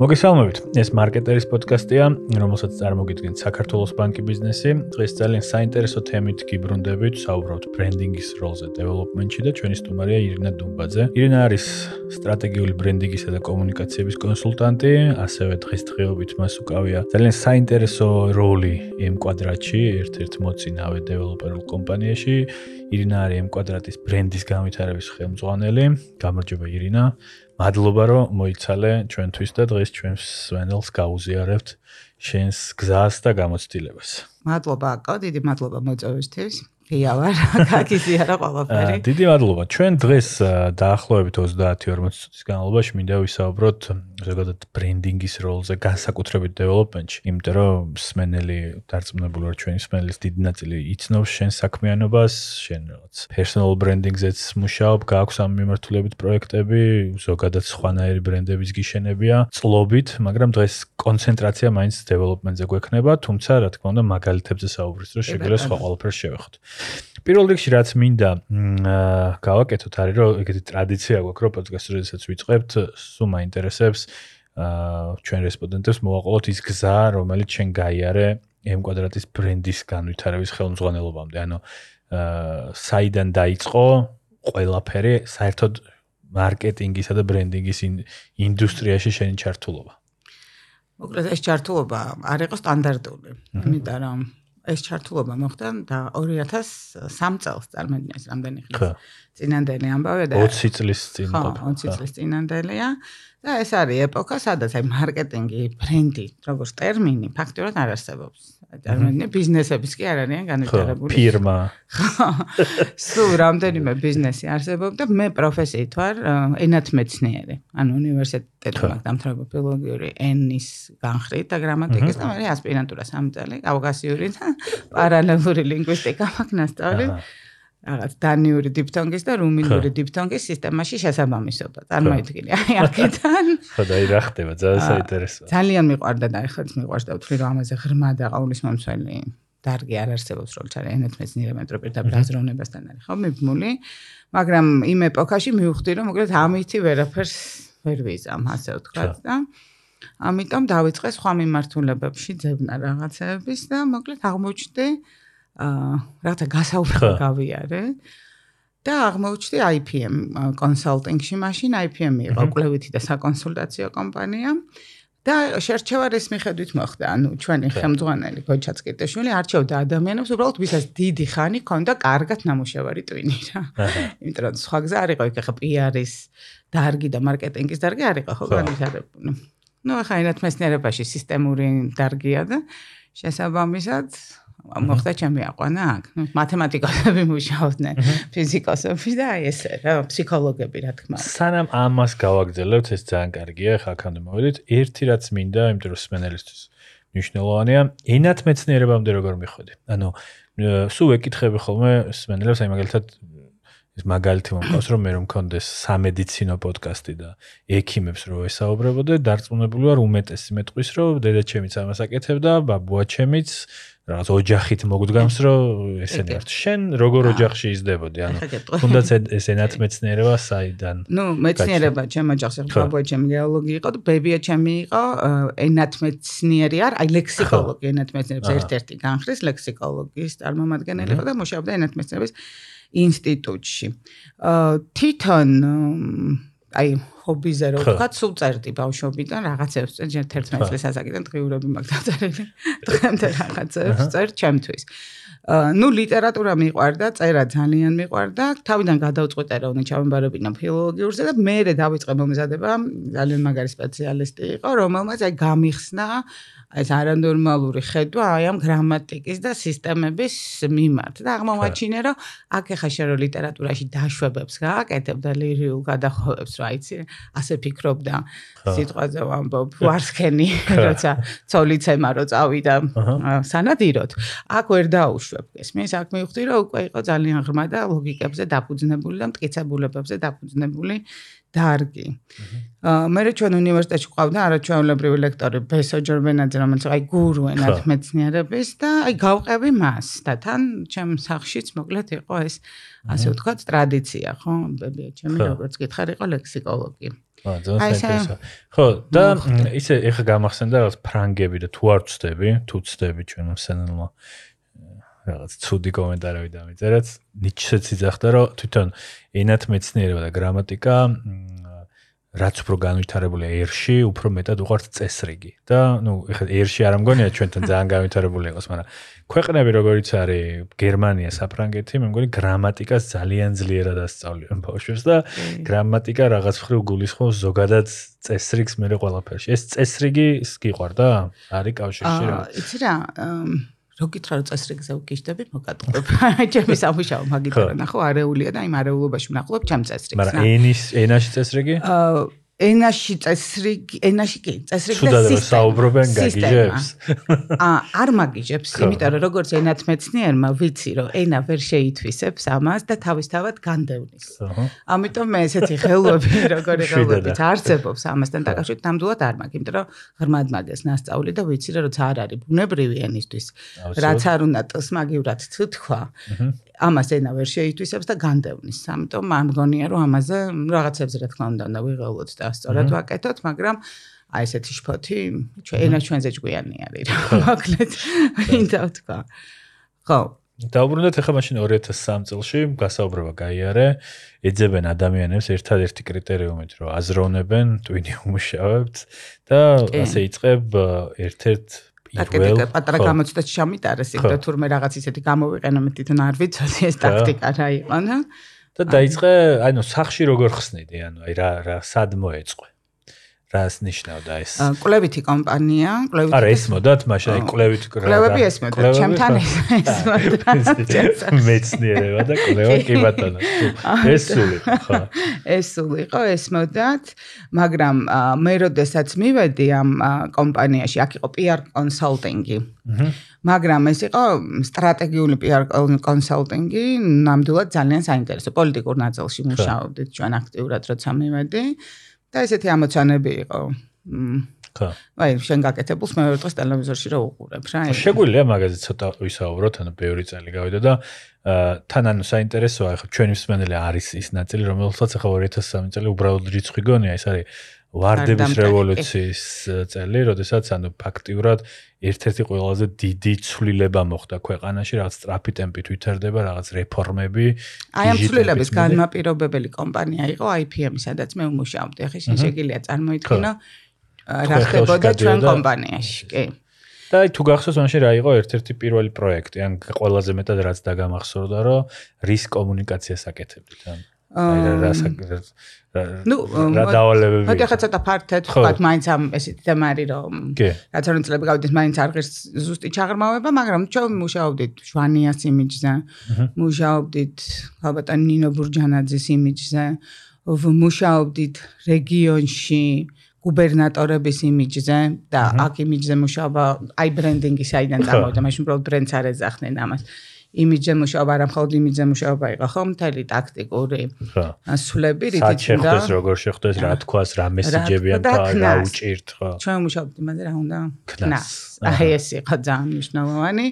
მოგესალმებით. ეს მარკეტერის პოდკასტია, რომელსაც წარმოგიდგენთ საქართველოს ბანკი ბიზნესი. დღეს ძალიან საინტერესო თემით გიბრუნდებით, საუბრობთ ბრენდინგის როლზე დეველოპმენტში და ჩვენი სტუმარია ირინა დუმბაძე. ირინა არის სტრატეგიული ბრენდინგისა და კომუნიკაციების კონსულტანტი, ასევე დღესდღეობით მას უკავია ძალიან საინტერესო როლი იმ კვადრატში, ერთ-ერთ მოცინავე დეველოპერულ კომპანიაში. ირინა არის იმ კვადრატის ბრენდის განვითარების ხელმძღვანელი. გამარჯობა ირინა. მადლობა რომ მოიცალე ჩვენთვის და დღეს ჩვენს სვენელს გაუზიარებთ შენს გზას და გამოცდილებას. მადლობა აკო, დიდი მადლობა მოწვევისთვის. ღია ვარ, გაგიზიარა ყველაფერი. დიდი მადლობა. ჩვენ დღეს დაახლოებით 30-40 წუთის განმავლობაში მინდა ვისაუბროთ ზოგადად ბრენდინგის როლზე, განსაკუთრებით დეველოპმენტში, იმიტომ რომ სმენელი დარწმუნებული ვარ ჩვენი სმენელის დიდი ნაწილი იცნობს შენ საქმიანობას, შენ რაღაც personal branding-ზეც მუშაობ, გააქვს ამ მიმართულებით პროექტები, ზოგადად სხვანაირი ბრენდების გიშენებია, წლობით, მაგრამ დღეს კონცენტრაცია მაინც დეველოპმენტზე გვექნება, თუმცა რა თქმა უნდა მაგალითებზე საუბრის დროს შეგვიძლია სხვა ყველაფერს შევეხოთ. პირველ რიგში რაც მინდა გავაკეთოთ არის რომ ეგეთი ტრადიცია გვაქვს რომ პოდკასტზე როდესაც ვიწყებთ სულ მაინტერესებს აა ჩვენ რესპონდენტებს მოვაყოლოთ ის გზა რომელიც ჩვენ გაიარე M კვადრატის ბრენდის განვითარების ხელმძღვანელობამდე. ანუ აა საიდან დაიწყო ყველაფერი საერთოდ მარკეტინგისა და ბრენდინგის ინდუსტრიაში შენი ჩართულობა? მოკლედ ეს ჩართულობა არ იყო სტანდარტული. იმიტომ რომ ეს ჩართულობა მოხდა და 2003 წელს წარმოიდგინეს რამდენი ხნის წინანდელი ამბავია და 20 წლის წინ ყოფილი 20 წლის წინანდელია და ეს არის ეპოქა სადაც აი მარკეტინგი ბრენდი როგორც ტერმინი ფაქტურად არ არსებობს წარმოიდგინე ბიზნესების კი არ არიან განვითარებული. ფირმა. სულ რამდენიმე ბიზნესი არსებობდა მე პროფესიით ვარ ენათმეცნიერი. ანუ უნივერსიტეტში მაგ დამთავრება ფილოლოგიური ენის განხრით და გრამატიკის და მე ასპირანტურა სამი წელი კავკასიური და პარალელური ლინგვისტიკა მაქვს ნასწავლი რაღაც დანიური დიფთონგის და რუმინული დიფთონგის სისტემაში შესაბამისობა. წარმოიდგინე, აი აქედან. ხო და რა ხდება, ძალიან საინტერესოა. ძალიან მიყვარდა და ეხლა მიყვარს და ვთვლი რომ ამაზე ღრმა და ყოვლის მომცველი დარგი არ არსებობს რომ ჩარე ენეთმეცნიერება მეტროპირ და ბრაზროვნებასთან არის ხო მიბმული. მაგრამ იმ ეპოქაში მივხვდი რომ მოკლედ ამითი ვერაფერს ვერ ვიზამ, ასე ვთქვათ და ამიტომ დავიწყე სხვა მიმართულებებში ძებნა რაღაცების და მოკლედ აღმოჩნდი აა რათა გასაუბრება გავიარე. და აღმოჩნდი IPM კონსალტინგში მაშინ IPM იყო კვლევითი და საკონსულტაციო კომპანია. და შერჩევარის მიხედვით მოხდა ანუ ჩვენი ხელმძღვანელი გოჩა წკიტეშვილი არჩევდა ადამიანებს უბრალოდ ვისაც დიდი ხანი ქონდა კარგად ნამუშევარი ტვინი რა. იმიტომ რომ სხვა გზა არ იყო იქ ხა PR-ის დარგი და მარკეტინგის დარგი არ იყო ხო განვითარებული. ну ახლა ინათ მეცნიერებაში სისტემური დარგია და შესაბამისად მოხდა ჩემი აყვანა აქ. მათემატიკოსები მუშაობდნენ, ფიზიკოსები და ესე რა, ფსიქოლოგები რა თქმა უნდა. სანამ ამას გავაგზავნებთ, ეს ძალიან კარგია, ხა აქამდე მოვიდეთ. ერთი რაც მინდა, იმ დროს სმენელისთვის მნიშვნელოვანია, ენათ მეცნიერებამდე როგორ მიხვედი. ანუ სულ ეკითხები ხოლმე სმენელებს, აი მაგალითად ეს მაგალითი მომყავს რომ მე რომ მქონდეს სამედიცინო პოდკასტი და ექიმებს რო ესაუბრებოდე, დარწმუნებული ვარ უმეტესი მეტყვის რომ დედაჩემიც ამას აკეთებდა, ბაბუაჩემიც რაღაც ოჯახით მოგდგამს რომ ესენი ართ შენ როგორ ოჯახში იზრდებოდი ანუ თუნდაც ეს ენათმეცნიერება საიდან ნუ მეცნიერება ჩემ ოჯახში ბაბუა ჩემი გეოლოგი იყო და ბებია ჩემი იყო ენათმეცნიერი არ აი ლექსიკოლოგი ენათმეცნიერების ერთ-ერთი განხრის ლექსიკოლოგის წარმომადგენელი იყო და მუშაობდა ენათმეცნიერების ინსტიტუტში. თვითონ აი ჰობიზე რო ვთქვა, სულ წერდი ბავშვობიდან რაღაცებს წერ 11 წლის ასაკიდან დღიურები მაქვს დაწერილი. დღემდე რაღაცებს წერ ჩემთვის. Ну ლიტერატურა მიყვარდა, წერა ძალიან მიყვარდა. თავიდან გადავწყვიტე რომ უნდა ჩავემბარებინა ფილოლოგიურზე და მე დავიწყე მომზადება, ძალიან მაგარი სპეციალისტი იყო, რომელმაც აი გამიხსნა ეს არანორმალური ხედვა აი ამ გრამატიკის და სისტემების მიმართ. და აღმოაჩინე რომ აქ ახლა შენ რო ლიტერატურაში დაშვებებს გააკეთებ და ლირიულ გადახოვებს რა იცი ასე ფიქრობდა სიტყვაზე ვამბობ ვარსქენი როცა ცოლიცემა რო წავიდა სანადიროთ აქ ვერ დაუშვებ ესმის აქ მივხვდი რომ უკვე იყო ძალიან ღრმა და ლოგიკებზე დაფუძნებული და მტკიცებულებებზე დაფუძნებული დარგი. აა მე რა ჩვენ უნივერსიტეტში ყავდა არაჩვეულებრივი ლექტორი ბესო ჯორბენაძე რომელიც აი გურუ ენათ მეცნიერების და აი გავყევი მას და თან ჩემ სახშიც მოკლედ იყო ეს ასე ვთქვათ ტრადიცია ხო? ბებია ჩემი როგორც გითხარ იყო ლექსიკოლოგი. აა ძალიან საინტერესო. ხო, და ისე ეხა გამახსენდა რაღაც ფრანგები და თუ არ ვწდები, თუ ვწდები ჩვენ მსენელმა რაღაც ცუდი კომენტარები დამიწერეთ. ნიჩეც იძახდა, რომ თვითონ ენათმეცნიერება და გრამატიკა რაც უფრო განვითარებულია ერში, უფრო მეტად უყართ წესრიგი. და ნუ ეხლა ერში არ ამგონია ჩვენთან ძალიან განვითარებული იყოს, მაგრამ ქვეყნები როგორიც არის გერმანია, საფრანგეთი, მე მგონი გრამატიკას ძალიან ძლიერად ასწავლიან ბავშვებს და გრამატიკა რაღაც ხრი გულისხმობს ზოგადად წესრიგს მე ყველაფერში. ეს წესრიგი ის გიყვარდა? არის კავშირში რა? აა, იცი რა, რო გითხრა რომ წესრიგზე ვგიშდები, მოკატყობ. ჩემი სამუშაო მაგითხრა ნახო, არეულია და იმ არეულობაში ვნახულობ ჩემ წესრიგს. მაგრამ ენის ენაში წესრიგი? აა ენაში წესრიგი, ენაში კი, წესრიგი და სისტემა. საუბრობენ გაგიჟებს. აა, არ მაგიჟებს, იმიტომ რომ როგორც ენათმეცნიერმა ვიცი, რომ ენა ვერ შეითვისებს ამას და თავისთავად განდევნის. ამიტომ მე ესეთი ხელები, როგორი ხელები წარწებობს ამასთან დაკავშირებით, ნამდვილად არ მაქვს, იმიტომ რომ ღრმად მაგას ნასწავლი და ვიცი რომ როცა არ არის ბუნებრივი ენისთვის, რაც არ უნდა ტს მაგივრად თქვა. ამას ენა ვერ შეითვისებს და განდევნის. ამიტომ არ მგონია რომ ამაზე რაღაცებზე რა თქმა უნდა უნდა ვიღელოთ და სწორად ვაკეთოთ, მაგრამ აი ესეთი შფოთი ენა ჩვენზე ჭკვიანი არის რა. მოკლედ მინდა ვთქვა. ხო. დაუბრუნდეთ ახლა მაშინ 2003 წელს გასაუბრება გაიარე. ეძებენ ადამიანებს ერთადერთი კრიტერიუმით, რომ აზროვნებენ ტვინი უმუშავებთ და ასე იწყებ ერთ-ერთ ტაქტიკა პატარა გამოცდაც ჩამიტარეს იქ და თურმე რაღაც ისეთი გამოვიყენო მე თვითონ არ ვიცოდი ეს ტაქტიკა რა იყო და და დაიწყე აი ნუ სახში როგორ ხსნიდი ანუ აი რა რა სად მოეწყო რას ნიშნავდა ეს? კვლევითი კომპანია, კვლევითი. არა, ეს მოდათ, მაშინ აი კვლევითი კრა. კვლევები ეს მოდათ, ჩემთან ეს მოდათ. მეცნიერება და კვლევა კი ბატონო. ეს სული ხო. ეს სული იყო, ეს მოდათ, მაგრამ მე როდესაც მივედი ამ კომპანიაში, აქ იყო PR კონსალტინგი. მაგრამ ეს იყო სტრატეგიული PR კონსალტინგი, ნამდვილად ძალიან საინტერესო პოლიტიკურ ნაწილში მუშაობდით ჩვენ აქტიურად, როცა მივედი. და ესეთი ამოცანები იყო. ხო. აი, შენ გაკეთებულს მე ვერთხელ ტელევიზორში რა უყურებ რა. შეგვიძლია მაგაზე ცოტა ვისაუბროთ, ანუ ბევრი წელი გავიდა და აა თან ანუ საინტერესოა, ხო ჩვენი მსმენელი არის ის ნაწილი, რომელსაც ახლა 2003 წელი უბრალოდ რიცხვი გონია, ეს არის ვარდების რევოლუციის წელი, როდესაც ანუ ფაქტიურად ერთ-ერთი ყველაზე დიდი ცვლილება მოხდა ქვეყანაში, რაღაც სტრაფი ტემპით ვითარდება, რაღაც რეფორმები. აი ამ ცვლილების განმაპირობებელი კომპანია იყო IPM, სადაც მე ვმუშაობდი. ახლა შეიძლება წარმოიდგინო რა ხდებოდა ჩვენ კომპანიაში, კი. და აი თუ გახსოვს მაშინ რა იყო ერთ-ერთი პირველი პროექტი, ან ყველაზე მეტად რაც დაგამახსოვრდა, რომ რის კომუნიკაციას აკეთებდით, ან აი რა ნუ რა დავალებები მოდი ახლა ცოტა ფართედ ვთქვათ მაინც ამ ესეთი თემა არის რომ რაც ორი წლები გავიდეს მაინც არ ღირს ზუსტი ჩაღრმავება მაგრამ ჩვენ მუშაობდით შვანიას იმიჯზე მუშაობდით ალბათ ნინო ბურჯანაძის იმიჯზე მუშაობდით რეგიონში გუბერნატორების იმიჯზე და აქ იმიჯზე მუშაობა აი ბრენდინგი საიდან წამოვიდა მაშინ უბრალოდ ბრენდს არ ეძახდნენ ამას იმიჯზე მუშაობა, არა მხოლოდ იმიჯზე მუშაობა იყო, ხო, მთელი ტაქტიკური სულები, რითიც უნდა როგორ შეხვდეს, რა თქვას, რა მესიჯებიან და რა უჭირთ, ხო. ჩვენ მუშაობთ იმაზე, რა უნდა ქნას. აი ეს იყო ძალიან მნიშვნელოვანი.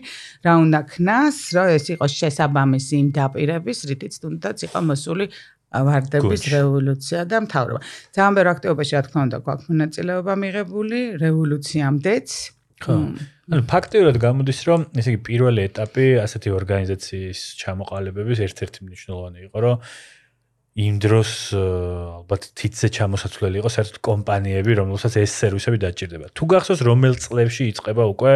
რა უნდა ქნას, რომ ეს იყოს შესაბამისი იმ დაპირების, რითიც თუნდაც იყო მოსული ვარდების რევოლუცია და მთავრობა. ძალიან ბევრ აქტივობაში რა თქმა უნდა გვაქვს მონაწილეობა მიღებული რევოლუციამდეც. ხო. ანუ ფაქტიურად გამოდის, რომ ესე იგი პირველი ეტაპი ასეთი ორგანიზაციის ჩამოყალიბების ერთ-ერთი მნიშვნელოვანი იყო, რომ იმ დროს ალბათ თითზე ჩამოსაცვლელი იყო საერთოდ კომპანიები, რომელსაც ეს სერვისები დაჭირდება. თუ გახსოვს, რომელ წლებში იწყება უკვე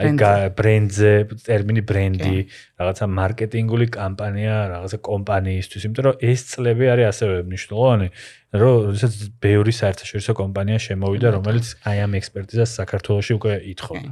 აი ბრენდზე ტერმინი ბრენდი, რაღაცა მარკეტინგული კამპანია, რაღაცა კომპანიისთვის, იმიტომ რომ ეს წლები არის ასევე მნიშვნელოვანი, რომ როდესაც ბევრი საერთაშორისო კომპანია შემოვიდა, რომელიც აი ამ ექსპერტიზას საქართველოში უკვე ითხოვდა.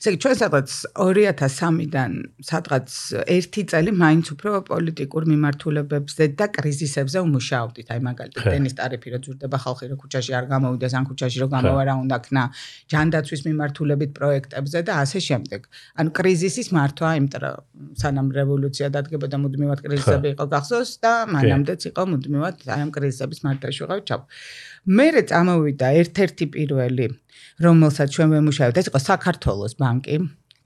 ესე იგი, ჩვენ სადღაც 2003-დან სადღაც ერთი წელი მაინც უფრო პოლიტიკურ მიმართულებებზე და კრიზისებზე ვმუშაობდით. აი მაგალითად, ტენის ტარიფი რო ზურდება ხალხი რო ქუჩაში არ გამოვიდეს, ან ქუჩაში რო გამოვა რა უნდა ქნა, ჯანდაცვის მიმართულებით პროექტებზე და ასე შემდეგ. ანუ კრიზისის მართვა, იმიტომ რომ სანამ რევოლუცია დადგებოდა, მუდმივად კრიზისები იყო გახსოვს და მანამდეც იყო მუდმივად აი ამ კრიზისების მართვა ვიყავ ჩავ. მერე წამოვიდა ერთ-ერთი პირველი, რომელსაც ჩვენ ვემუშავებთ, ეს იყო საქართველოს ბანკი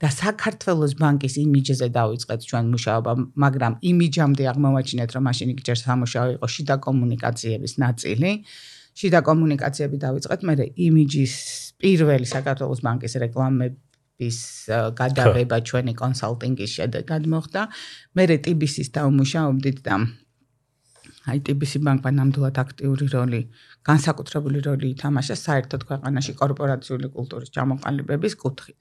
და საქართველოს ბანკის იმიჯზე დავიწყეთ ჩვენ მუშაობა, მაგრამ იმიჯამდე აღმოვაჩინეთ, რომ მაშინ იქ ჯერ სამუშაო იყო შიდა კომუნიკაციების ნაწილი. შიდა კომუნიკაციები დავიწყეთ, მე იმიჯის პირველი საქართველოს ბანკის რეკლამების გადაღება ჩვენი კონსალტინგის შედეგად მოხდა. მე ტიბისის დაუმუშავებდით და აი ტიბისი ბანკმა ნამდვილად აქტიური როლი, განსაკუთრებული როლი ითამაშა საერთოდ ქვეყანაში კორპორაციული კულტურის ჩამოყალიბების კუთხით.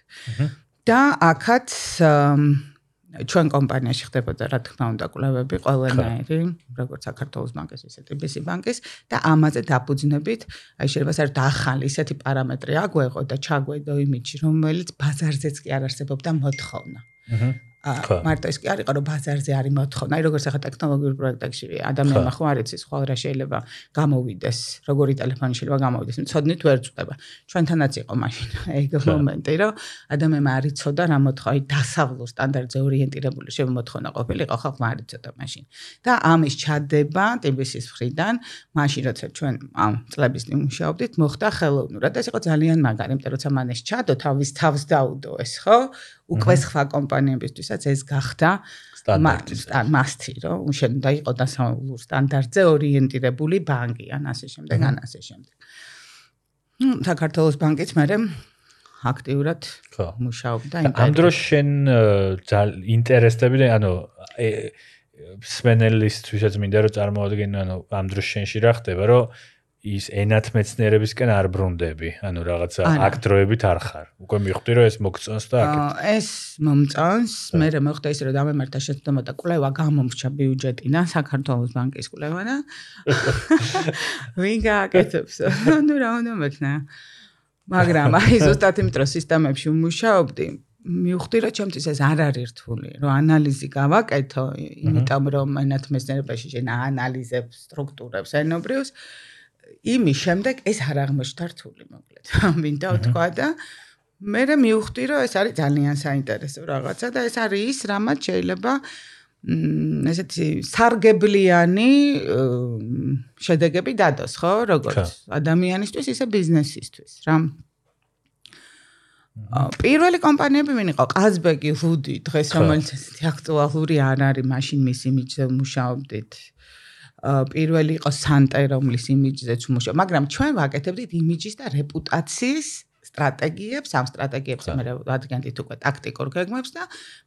და აქაც ჩვენ კომპანიაში ხდებოდა რა თქმა უნდა კვლევები ყველანაირი, როგორც საქართველოს ბანკის, ისე TBC ბანკის და ამაზე დაფუძნებით, აი შეიძლება საერთოდ ახალი ისეთი პარამეტრი აგვეყო და ჩაგვედო იმიჯი, რომელიც ბაზარზეც კი არ არსებობდა მოთხოვნა. მარტო ეს კი არ იყო რომ ბაზარზე არის მოთხოვნა, აი როგორც ახლა ტექნოლოგიურ პროექტებში ადამიანმა ხო არ იცის ხო რა შეიძლება გამოვიდეს, როგორი ტელეფონი შეიძლება გამოვიდეს, მწოდნით ვერ წდება. ჩვენთანაც იყო მაშინ ეგ მომენტი, რომ ადამიანმა არ იცოდა რა მოთხოვნა, აი დასავლურ სტანდარტზე ორიენტირებული შეიძლება მოთხოვნა ყოფილიყო, ხალხმა არ იცოდა მაშინ. და ამის ჩადება TBC-ის მხრიდან, მაშინ როცა ჩვენ ამ წლების მუშაობდით, მოხდა ხელოვნურად. ეს იყო ძალიან მაგარი, იმიტომ რომ როცა მან ეს ჩადო თავის თავს დაუდო ეს, ხო? უკვე სხვა კომპანიებისთვისაც ეს გახდა. მასტი, რომ უნდა იყოს დასავლურ სტანდარტზე ორიენტირებული ბანკი, ან ასე შემდეგ, ან ასე შემდეგ. ნუ საქართველოს ბანკიც მე აქტიურად მუშაობდა ამ დროს შენ ძალიან ინტერესდები ანუ სპენელისტთვისაც მინდა რომ წარმოადგენ ანუ ამ დროს შენში რა ხდება რომ ის ენათმეცნიერებისკენ არ ბრუნდები, ანუ რაღაცა აქტროებით არ ხარ. უკვე მიხვდი რომ ეს მოგწონს და აკეთებ. ეს მომწონს, მე რა მოხდა ის რომ დამემართა შეცდომა და კვლევა გამომრჩა ბიუჯეტიდან საქართველოს ბანკის კვლევა და ვინ გააკეთებს? ანუ რა უნდა მექნა? მაგრამ აი ზუსტად იმიტომ რომ სისტემებში ვმუშაობდი, მივხვდი რომ ჩემთვის ეს არ არის რთული, რომ ანალიზი გავაკეთო, იმიტომ რომ ენათმეცნიერებაში შენ აანალიზებს სტრუქტურებს ენობრივს იმის შემდეგ ეს არ აღმოჩნდა რთული მოკლედ. მინდა ვთქვა და მე მე მივხვდი რომ ეს არის ძალიან საინტერესო რაღაცა და ეს არის ის რამაც შეიძლება ესეთი სარგებლიანი შედეგები დადოს, ხო? როგორც ადამიანისთვის, ისე ბიზნესისთვის, რა. პირველი კომპანიები ვინ იყო? ყაზბეგი, ლუდი, დღეს რომელიც ესეთი აქტუალური არ არის, მაშინ მის იმიჯზე მუშაობდით. პირველი იყო სანტე რომლის იმიჯზეც მუშაობ, მაგრამ ჩვენ ვაკეთებდით იმიჯის და რეპუტაციის სტრატეგიებს, ამ სტრატეგიებს მე რადგანით უკვე ტაქტიკურ გეგმებს და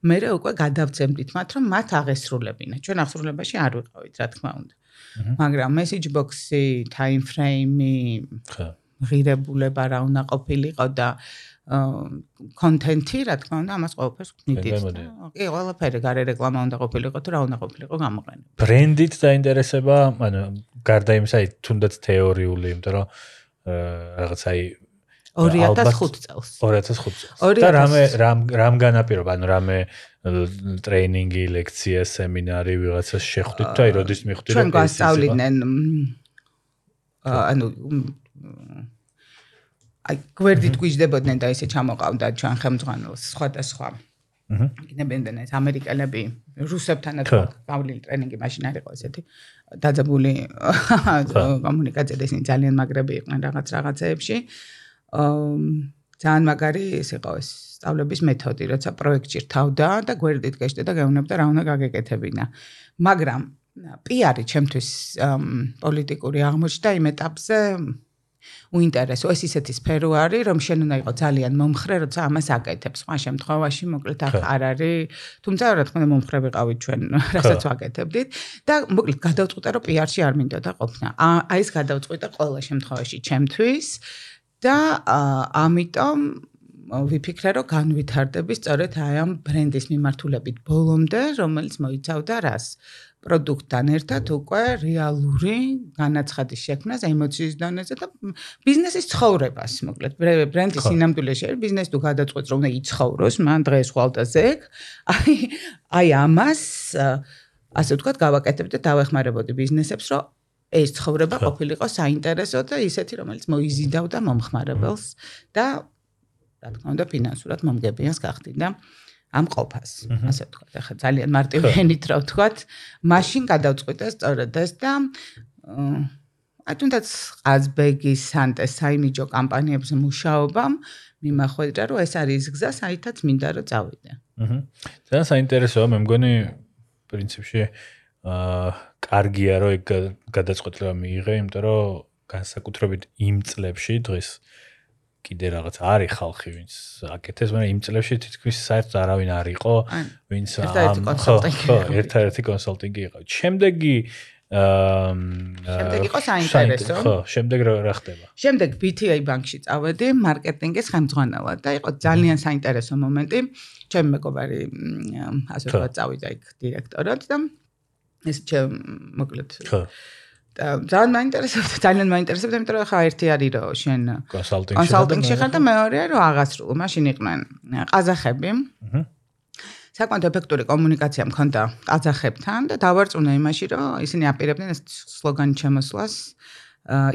მე უკვე გადავცემდით მათ, რომ მათ აღესრულებინა. ჩვენ აღსრულებაში არ ვიყავით, რა თქმა უნდა. მაგრამ message box-ი, time frame-ი, ხო, ღირებულება რა უნდა ყოფილიყო და კონტენტი, რა თქმა უნდა, ამას ყველაფერს გნიდით. კი, ყველაფერი გარე რეკლამა უნდა ყოფილიყო თუ რა უნდა ყოფილიყო გამოყენება. ბრენდით დაინტერესება, ანუ გარდა იმისა, თუნდაც თეორიული, იმიტომ რომ რაღაც აი 2005 წელს. 2005 წელს. და რამე რამ რამ განაპირობა, ანუ რამე ტრეინინგი, ლექცია, სემინარი ვიღაცას შეხვდით და აი როდის მიხვდით რომ ჩვენ გასწავლიდნენ ანუ აი გვერდით გვიждდებოდნენ და ესე ჩამოყავდა ჩვენ ხელმძღვანელს სხვადასხვა აჰა ინებენდნენ ეს ამერიკელები რუსებთანაც გავლილი ტრენინგი მაშინ არ იყო ესეთი. დაძაბული კომუნიკაცია და ისინი ძალიან მაგრები იყვნენ რაღაც რაღაცეებში. აა ძალიან მაგარი ეს იყო ეს სწავლების მეთოდი როცა პროექტში რთავდა და გვერდით გეშდე და გეუბნებდა რა უნდა გაგეკეთებინა. მაგრამ პიარი ჩემთვის პოლიტიკური აღმოჩნდა იმ ეტაპზე უინტერესო. ეს ისეთი სფერო არის რომ შენ უნდა იყოს ძალიან მომხრე როცა ამას აკეთებს. სხვა შემთხვევაში მოკლედ ახ არ არის. თუმცა რა თქმა უნდა მომხრე ვიყავით ჩვენ რასაც ვაკეთებდით. და მოკლედ გადავწყვიტე რომ პიარში არ მინდოდა ყოფნა. აი ეს გადავწყვიტე ყველა შემთხვევაში ჩემთვის. და ამიტომ ვიფიქრე რომ განვითარდები სწორედ აი ამ ბრენდის მიმართულებით ბოლომდე რომელიც მოიცავდა რას? პროდუქტთან ერთად უკვე რეალური განაცხადის შექმნას ემოციის დონეზე და ბიზნესის ცხოვრებას, მოკლედ. ბრენდის სინამდვილეში არის ბიზნეს თუ გადაწყვეტს რომ უნდა იცხოვროს, მან დღეს ხვალდაზე, აი აი ამას ასე ვთქვათ, გავაკეთებ და დავეხმარებოდი ბიზნესებს, რომ ეს ცხოვრება ყოფილიყო საინტერესო და ისეთი, რომელიც მოიზიდავდა მომხმარებელს და რა თქმა უნდა ფინანსურად მომგებიანს გახდიდა. ამ ყოფას, ასე ვთქვათ. ახლა ძალიან მარტივენით რა ვთქვათ, მაშინ გადავწყვიტე სწორედ ეს და აი თუნდაც ყაზბეგის სანტე საიმიჯო კამპანიებზე მუშაობამ მიმახვედრა რომ ეს არის გზა, საითაც მინდა რომ წავიდე. აჰა. ძალიან საინტერესოა, მე მგონი პრინციპში აა კარგია რომ ეგ გადაწყვეტილება მიიღე, იმიტომ რომ განსაკუთრებით იმ წლებში დღეს კიდე რაღაც არის ხალხი ვინც აკეთებს, მაგრამ იმ წლებში თითქმის საერთოდ არავინ არ იყო, ვინც ამ ერთ-ერთი კონსალტინგი იყო. შემდეგი შემდეგ იყო საინტერესო. ხო, შემდეგ რა ხდება? შემდეგ BTI ბანკში წავედი მარკეტინგის ხელმძღვანელად და იყო ძალიან საინტერესო მომენტი. ჩემი მეგობარი ასე ვთქვათ წავიდა იქ დირექტორად და ეს ჩემ მოკლედ ხო ძალიან მაინტერესებდა, ძალიან მაინტერესებდა, იმიტომ რომ ხა ერთი არის რომ შენ კონსალტინგში ხარ და მეორეა რომ აღასრულო, მაშინ იყვნენ ყაზახები. აჰა. საკმაოდ ეფექტური კომუნიკაცია მქონდა ყაზახებთან და დავარწმუნე იმაში, რომ ისინი აპირებდნენ ეს სლოგანი ჩემოსლას.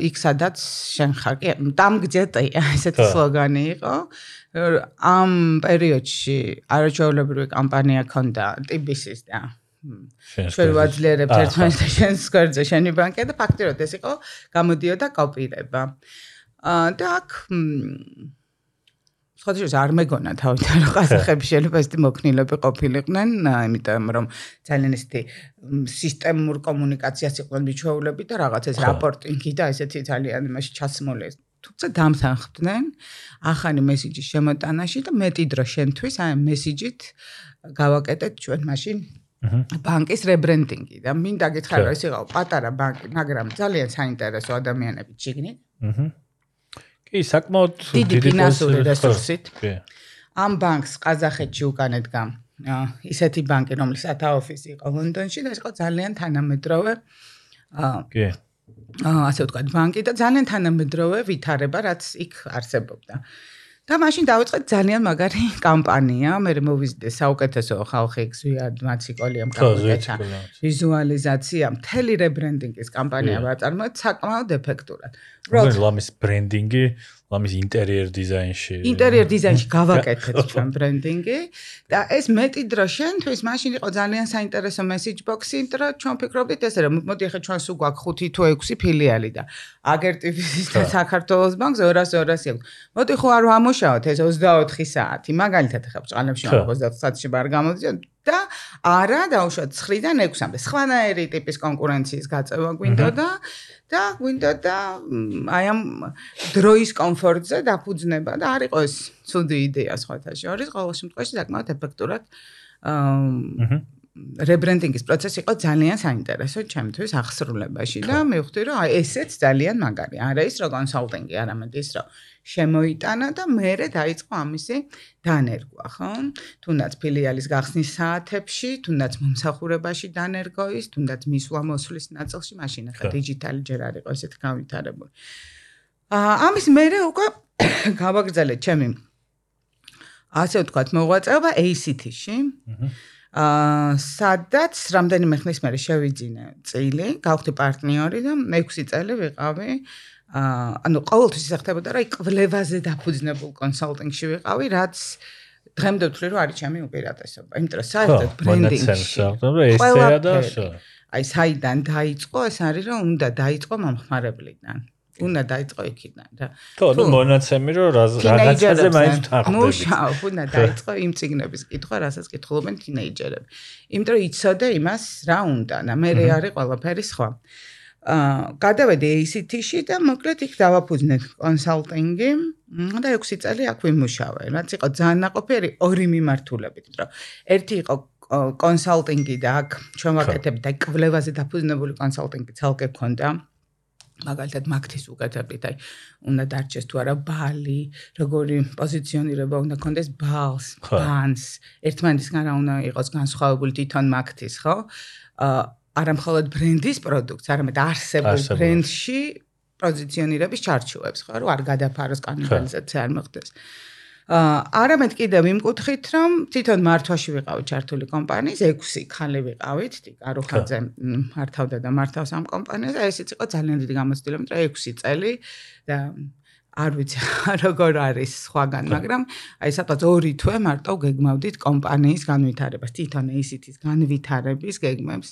იქ სადაც შენ ხარ, კი, დამგძეტი ესეთი სლოგანი იყო. ამ პერიოდში არაჩვეულებრივი კამპანია ქონდა TBC-ის და ჩვენ ვაძლიერებთ ერთმანეთს შენს სკვერზე შენი ბანკი და ფაქტიურად ეს იყო გამოდიოდა კოპირება. აა და აქ სხვადასხვა არ მეგონა თავიდან რომ ყაზახები შეიძლება ესეთი მოქნილები ყოფილიყვნენ, იმიტომ რომ ძალიან ესეთი სისტემურ კომუნიკაციას იყვნენ მიჩვეულები და რაღაც ეს რაპორტინგი და ესეთი ძალიან იმაში ჩასმული თუმცა დამთანხმდნენ ახალი მესიჯის შემოტანაში და მეტი დრო შენთვის აი მესიჯით გავაკეთეთ ჩვენ მაშინ ბანკის რებრენდინგი და მინდა გითხრა რომ ეს იყო პატარა ბანკი, მაგრამ ძალიან საინტერესო ადამიანები ჩიგნი. აჰა. კი, საკმაოდ დიდი ფინანსური რესურსით. კი. ამ ბანკს ყაზახეთში უკან ედგა ისეთი ბანკი, რომლის ათაოფისი იყო ლონდონში და ეს იყო ძალიან თანამედროვე. აა კი. აა ასე ვთქვათ, ბანკი და ძალიან თანამედროვე ვითარება, რაც იქ არსებობდა. და მაშინ დავიწყეთ ძალიან მაგარი კამპანია. მე მოვიზიდე საუკეთესო ხალხი გზვიად მაციკოლიამ კამპანია. ვიზუალიზაცია, მთელი რებრენდინგის კამპანია ვაწარმოეთ საკმაოდ ეფექტურად. როგორ ლამის ბრენდინგი, ლამის ინტერიერ დიზაინში. ინტერიერ დიზაინში გავაკეთეთ ჩვენ ბრენდინგი და ეს მეტი დრო შენთვის მაშინ იყო ძალიან საინტერესო ბოქსი, იმიტომ რომ ჩვენ ფიქრობდით ესე რომ მოდი ახლა ჩვენ სულ გვაქვს 5 თუ 6 ფილიალი და აგერტივიზის და საქართველოს ბანკს 200-200 აქვს. მოდი ხო არ ვამუშაოთ ეს 24 საათი, მაგალითად ახლა ბჭყალებში 24 საათში ბარ გამოდიო და არა დაუშვათ 9-დან 6-მდე. სხვანაირი ტიპის კონკურენციის გაწევა გვინდა და და გვინდა და აი ამ დროის კომფორტზე დაფუძნება და არ იყოს ცუდი იდეა სხვათა შორის, ყოველ შემთხვევაში საკმაოდ ეფექტურად აა რებრენდინგის პროცესი იყო ძალიან საინტერესო ჩემთვის აღსრულებაში და მე ვხვდი რომ აი ესეც ძალიან მაგარი. არა ის რომ კონსალტინგი, არამედ ის რომ შემოიტანა და მეરે დაიწყო ამისი დანერგვა, ხო? თუნდაც ფილიალის გახსნის საათებში, თუნდაც მომსახურებაში დანერგო ის, თუნდაც მისვლა მოსვლის ნაწილში, მაშინ ახლა დიჯიტალი ჯერ არ იყო ესეთ განვითარებული. აა ამის მეરે უკვე გავაგრძელე ჩემი ასე ვთქვათ, მოღვაწეობა ACT-ში. აა სადაც რამდენიმე ხნის მერე შევიძინე წილი, გავხდი პარტნიორი და 6 წელი ვიყავი აა ანუ ყოველთვის ისახდებოდა რომ კვლევაზე დაფუძნებულ კონსალტინგში ვიყავი, რაც დღემდე ვთვლი რომ არის ჩემი უპირატესობა. იმიტომ რომ საერთოდ ბრენდინგში ესეა და აი საიდან დაიწყო, ეს არის რომ უნდა დაიწყო მომხმარებლიდან. უნდა დაიწყო იქიდან რა. ხო, ნუ მონაცემი რომ რაღაცაზე მაინც თანხმდები. მუშაობ, უნდა დაიწყო იმ ციგნების კითხვა, რასაც კითხულობენ თინეიჯერები. იმიტომ რომ იცოდე იმას, რა უნდა და მე რე არის ყველაფერი სხვა. აა, გადავედი ACT-ში და მოკლედ იქ დავაფუძნე კონსალტინგი და 6 წელი აქ ვიმუშავე. რაც იყო ძალიან ნაყოფიერი ორი მიმართულებით, რომ ერთი იყო კონსალტინგი და აქ ჩვენ ვაკეთებთ და კვლევაზე დაფუძნებული კონსალტინგი ცალკე ქონდა. მაგალითად მაგთის უკეთებდით, აი, უნდა დარჩეს თუ არა ბალი, როგორი პოზიციონირება უნდა კონდეს ბალს, ბანს, ერთმანეთისგან რა უნდა იყოს განსხვავებული თვითონ მაგთის, ხო? აა არა მხოლოდ ბრენდის პროდუქტს, არამედ არსებულ ბრენდში პოზიციონირების ჩარჩოებს, ხო, რომ არ გადაფაროს კანიბალიზაცია არ მოხდეს. არამედ კიდევ იმკუთხით, რომ თვითონ მართვაში ვიყავი ჩართული კომპანიის, 6 ხალი ვიყავით, ტიკარუხაძე მართავდა და მართავს ამ კომპანიას, და ესეც იყო ძალიან დიდი გამოცდილება, მეტყვი 6 წელი და არ ვიცი როგორ არის სხვაგან, მაგრამ აი სადღაც 2 თვე მარტო გეგმავდით კომპანიის განვითარებას, თვითონ ACT-ის განვითარების გეგმებს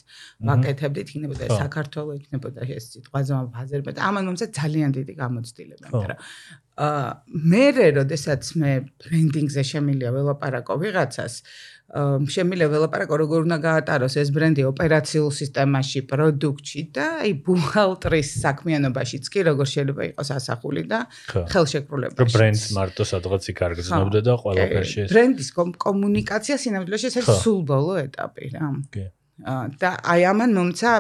ვაკეთებდით, იქნებოდა საქართველოს, იქნებოდა ეს სიტყვაზე და ამან მომცა ძალიან დიდი გამოცდილება, მაგრამ აა მე როდესაც მე ბრენდინგზე შემილია ველაპარაკო ვიღაცას შემიძლია ველაპარაკო როგორ უნდა გაატაროს ეს ბრენდი ოპერაციულ სისტემაში, პროდუქტში და აი ბუხალტრის საქმიანობაშიც კი როგორ შეიძლება იყოს ასახული და ხელშეკრულებაში. ბრენდს მარტო სადღაც იქ არგზნობდა და ყველაფერში ეს ბრენდის კომუნიკაცია სინამდვილეში ეს სულ ბოლო ეტაპი რა. კი. და აი ამან მომცა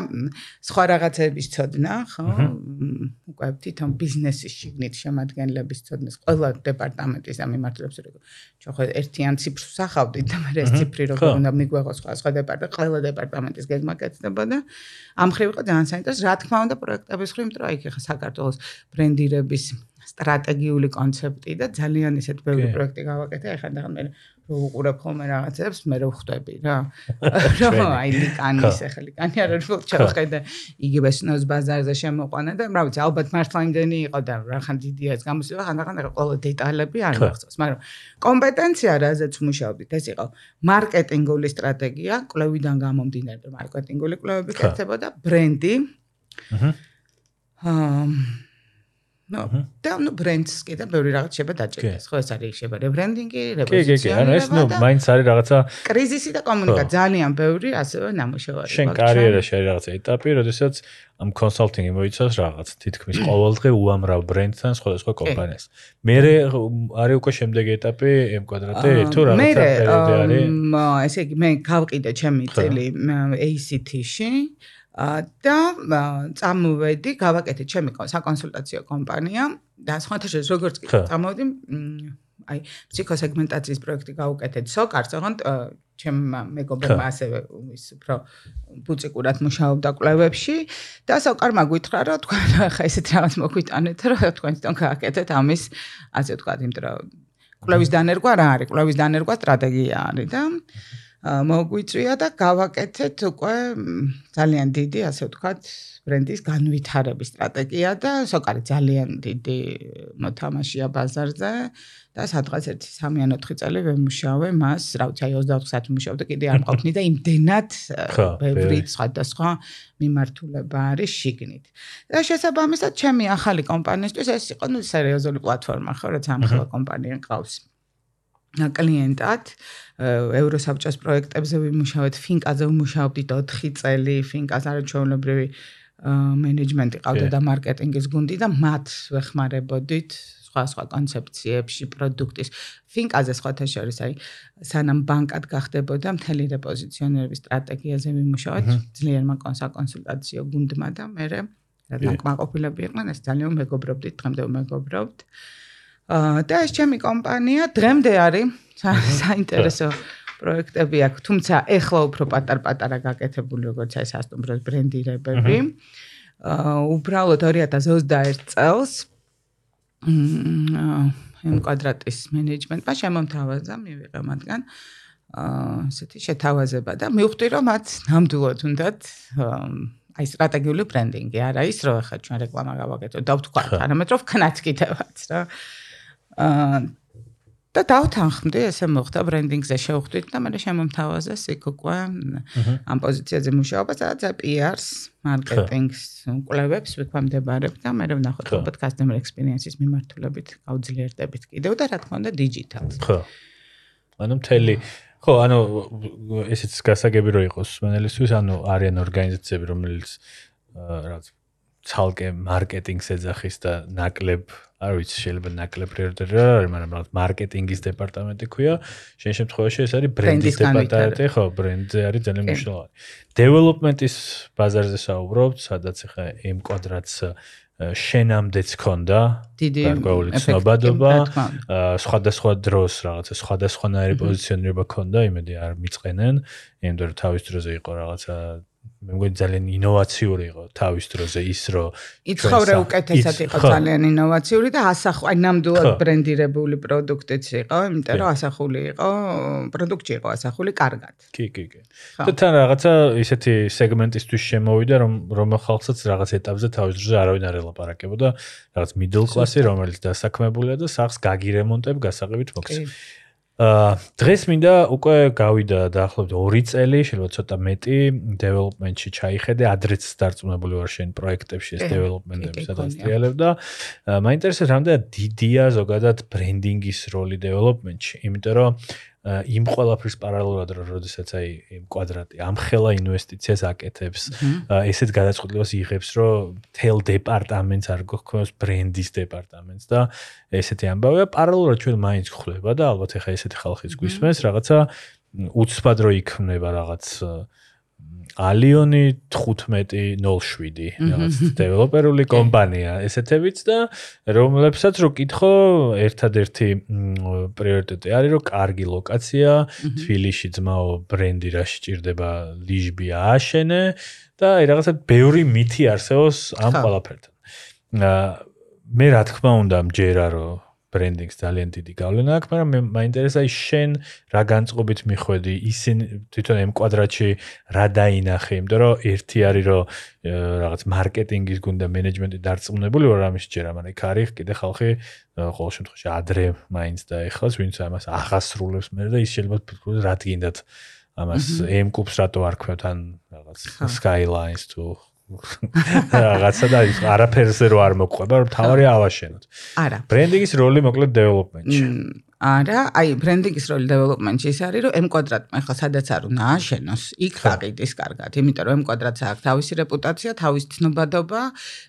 სხვა რაღაცების წოდნა, ხო? უკვე თვითონ ბიზნესის შიგნით შემადგენლების წოდნას ყველა დეპარტამენტის ამ მიმართულებს როგორ ჩვენ ხო ერთიან ციფრს სახავდით და მე ეს ციფრი როგორ უნდა მიგვეღოს სხვა სხვა დეპარტამენტ ყველა დეპარტამენტის გეგმა კეთდება და ამ ხრივ იყო ძალიან საინტერესო რა თქმა უნდა პროექტების ხრივ, იმიტომ რომ აი ხა საქართველოს ბრენდირების სტრატეგიული კონცეფტი და ძალიან ისეთ ბევრი პროექტი გავაკეთე, ეხლა და მე რო უყურებ ხოლმე რაღაცებს, მე რო ხვდები რა. რომ აი ლიკანის ახლა ლიკანი არ არის ჩავხედე იგივე სნოს ბაზარზე შემოყვანა და რა ვიცი, ალბათ მართლა იმდენი იყო და რახან დიდია ეს გამოსება, ხანდახან ყველა დეტალები არ მახსოვს, მაგრამ კომპეტენცია რაზეც მუშაობდით, ეს იყო მარკეტინგული სტრატეგია, კვლევიდან გამომდინარე, მარკეტინგული კვლევები კეთებოდა, ბრენდი. აჰა. აა ნუ და ნუ ბრენდს კი და ბევრი რაღაც შეიძლება დაჭერდეს. ხო ეს არის შეიძლება რებრენდინგი, რეპოზიციონირება. კი, კი, ანუ ეს ნუ მაინც არის რაღაცა კრიზისი და კომუნიკაცია ძალიან ბევრი ასევე ნამუშევარი. შენ კარიერაში არის რაღაცა ეტაპი, როდესაც ამ კონსალტინგი მოიცავს რაღაც თითქმის ყოველდღე უამრავ ბრენდთან სხვადასხვა კომპანიას. მე არის უკვე შემდეგი ეტაპი M კვადრატი თუ რაღაცა პერიოდი არის? მე ესე იგი მე გავყიდე ჩემი წელი ACT-ში. და წამოვედი, გავაკეთე ჩემი საკონსულტაციო კომპანია და სხვათა შორის როგორც კი წამოვედი, აი ფსიქოსეგმენტაციის პროექტი გავუკეთეთ. სოკარს, ოღონდ ჩემ მეგობრებმა ასევე ის უფრო ბუციკურად მუშაობდა კვლევებში და სოკარმა გითხრა რომ თქვენ ხა ესეთ რაღაც მოგვიტანეთ რომ თქვენ თვითონ გააკეთეთ ამის ასე ვთქვათ, იმიტომ რომ კვლევის დანერგვა რა არის? კვლევის დანერგვა სტრატეგია არის და მოგვიწვია და გავაკეთეთ უკვე ძალიან დიდი, ასე ვთქვათ, ბრენდის განვითარების სტრატეგია და სოკარი ძალიან დიდი მოთამაშეა ბაზარზე და სადღაც 1-3-4 წელი ვემუშავე მას, რა ვიცი, აი 24 საათი მუშაობ და კიდე არ მყოფნი და იმდენად ბევრი სხვადასხვა მიმართულება არის შიგნით. და შესაბამისად, ჩემი ახალი კომპანიისთვის ეს იყო ნუ სერიოზული პლატფორმა, ხო, რაც ამ ხელა კომპანია ყავს. კლიენტად ევროსაბჭოს პროექტებზე ვიმუშავეთ, ფინკაზე ვიმუშაობდით 4 წელი, ფინკას არაჩვეულებრივი მენეჯმენტი ყავდა და მარკეტინგის გუნდი და მათ ვეხმარებოდით სხვა სხვა კონცეფციებში პროდუქტის. ფინკაზე სხვათა შორის აი სანამ ბანკად გახდებოდა მთელი რეპოზიციონერების სტრატეგიაზე ვიმუშავეთ. ძლიერმა კონსალტაციო გუნდმა და მე რა დაკმაყოფილები იყვნენ ეს ძალიან მეგობრობდით დღემდე მეგობრობთ და ეს ჩემი კომპანია დღემდე არის საინტერესო პროექტები აქვს, თუმცა ეხლა უფრო პატარ-პატარა გაკეთებული როგორც ეს ასტუმროს ბრენდირებები. აა უბრალოდ 2021 წელს მ კვადრატის მენეჯმენტმა შემომთავაზა მივიღე მათგან. აა ესეთი შეთავაზება და მივხვდი რომ მათ ნამდვილად უნდათ აი სტრატეგიული ბრენდინგი. არა ის რომ ახლა ჩვენ რეკლამა გავაკეთოთ და ვთქვათ არამედ რომ ვქნათ კიდევაც რა. აა და დავთანხმდი ესე მოხდა ბრენდინგზე შევხვდით და მე შემომთავაზეს იქ უკვე ამ პოზიციაზე მუშაობა სადაც PR-ს, მარკეტინგს, კვლევებს ვიქვამდებარებ და მე ვნახოთ ალბათ customer experience-ის მიმართულებით გავძლიერდებით კიდევ და რა თქმა უნდა digital-ს. ხო. ანუ მთელი ხო, ანუ ესეც გასაგები რო იყოს მენელისთვის, ანუ არიან ორგანიზაციები, რომელიც რაღაც ცალკე მარკეტინგს ეძახის და ნაკლებ არ ვიცი შეიძლება ნაკლებ რა არის მაგრამ მარკეტინგის დეპარტამენტი ქვია. შენ შემთხვევაში ეს არის ბრენდის დეპარტამენტი ხო ბრენდზე არის ძალიან მნიშვნელოვანი. დეველოპმენტის ბაზარზე საუბრობთ სადაც ახლა M კვადრატს შენამდეც ქონდა დიდი ცნობადობა. სხვადასხვა დროს რაღაცა სხვადასხვანაირი პოზიციონირება ქონდა იმედი არ მიწყენენ. იმიტომ რომ თავის დროზე იყო რაღაცა მე მგონი ძალიან ინოვაციური იყო თავის დროზე ის რომ იცხოვრე უკეთესად იყო ძალიან ინოვაციური და ასახ აი ნამდვილად ბრენდირებული პროდუქტიც იყო იმიტომ რომ ასახული იყო პროდუქტი იყო ასახული კარგად. კი კი კი. და თან რაღაცა ისეთი სეგმენტისთვის შემოვიდა რომ რომ ხალხსაც რაღაც ეტაპზე თავის დროზე არავინ არ ელაპარაკებოდა რაღაც middle class-ი რომელიც დასაქმებულია და სახს გაგირემონტებ გასაღებით მოქცევს აა დღეს მინდა უკვე გავიდა დაახლოებით 2 წელი, შეიძლება ცოტა მეტი დეველოპმენტში ჩაიხედე, ადრეც დარწმუნებული ვარ შენ პროექტებში ეს დეველოპმენტები სადაც ტრიალებ და მაინტერესებს რამდენად დიდია ზოგადად ბრენდინგის როლი დეველოპმენტში, იმიტომ რომ იმ ყველაფრის პარალელურად როდესაც აი იმ კვადრატი ამ ხელა ინვესტიციას აკეთებს, ესეც გადაწყვეტილებას იღებს, რომ თელ დეპარტამენტს არ გქონს ბრენდის დეპარტამენტს და ესეთი ამბავია. პარალელურად ჩვენ მაინც ხდება და ალბათ ეხა ესეთი ხალხიც გვისმენს რაღაცა უცბად რო იქმნება რაღაც ალიონი 1507 რაღაც დეველოპერული კომპანია ესეთებიც და რომლებსაც რო კითხო ერთადერთი პრიორიტეტი არის რომ კარგი ლოკაცია თბილისში ძმაო ბრენდი რა შეჭirdება ლიჟბი ააშენე და აი რაღაცა ბევრი მითი არსებობს ამ ყველაფერთან. მე რა თქმა უნდა მჯერა რომ ბრენდინგს ძალიან დიდი გავლენა აქვს, მაგრამ მე მაინტერესა ის შენ რა განწყობით მიხვედი ისინი თვითონ ამ კვადრატში რა დაინახე, იმიტომ რომ ერთი არის რომ რაღაც მარკეტინგის გუნდა მენეჯმენტი დარწმუნებული ვარ ამის ჯერა, მაგრამ იქ არის კიდე ხალხი ყოველ შემთხვევაში ადრე მაინც და ეხლაც ვინც ამას აღასრულებს მე და ის შეიძლება თქოს რა თქინდათ ამას M კუბს რატო არ ქვევთ ან რაღაც skylines თუ რაღაცა და ის არაფერზე რო არ მოყვება, რომ თავარი ავაშენოთ. არა. ბრენდინგის როლი მოკლედ დეველოპმენტში. არა, აი ბრენდინგის როლი დეველოპმენტში ის არის, რომ M კვადრატმა ახლა სადაც არ უნდა აშენოს, იქ გაყიდის კარგად, იმიტომ რომ M კვადრატს აქვს თავისი რეპუტაცია, თავისი ცნობადობა,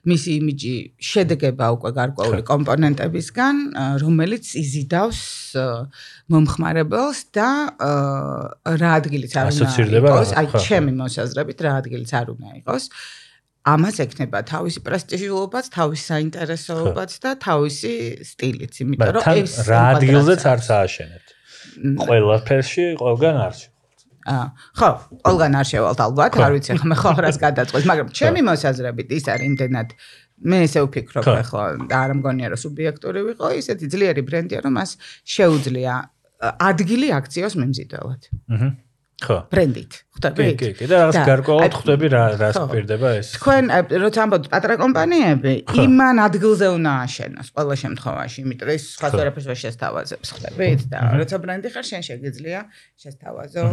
მისი იმიჯი შედეგება უკვე გარკვეული კომპონენტებისგან, რომელიც იზიდავს მომხმარებელს და რა ადგილიც არ უნდა იყოს, აი ჩემი მოსაზრებით რა ადგილიც არ უნდა იყოს. ამას ექნება თავისი პრესტიჟულობაც, თავისი საინტერესოობაც და თავისი სტილიც, იმიტომ რომ ეს რა ადგილზეც არც ააშენებთ. ყველაფერში ყველგან არ შევალთ. აა, ხო, ყველგან არ შევალთ ალბათ, არ ვიცი ხომ ხო რას გადაწყვეტ, მაგრამ ჩემი მოსაზრებით ის არის იმდენად მე ესე ვფიქრობ ხო და არ მგონია რომ სუბიექტური ვიყო, ისეთი ძლიერი ბრენდია რომ მას შეუძლია ადგილი აქციოს მიმზიდველად. აჰა. ხო. ბრენდით. ხვდები? კი, კი, კი. და რაღაც გარკვეულად ხვდები რა რას პირდება ეს. თქვენ როცა ამბობთ პატრა კომპანიები, იმან ადგილზე უნდა აშენოს ყველა შემთხვევაში, იმიტომ რომ ეს სხვა ვერაფერს ვერ შესთავაზებს, ხვდებით? და როცა ბრენდი ხარ, შენ შეგიძლია შესთავაზო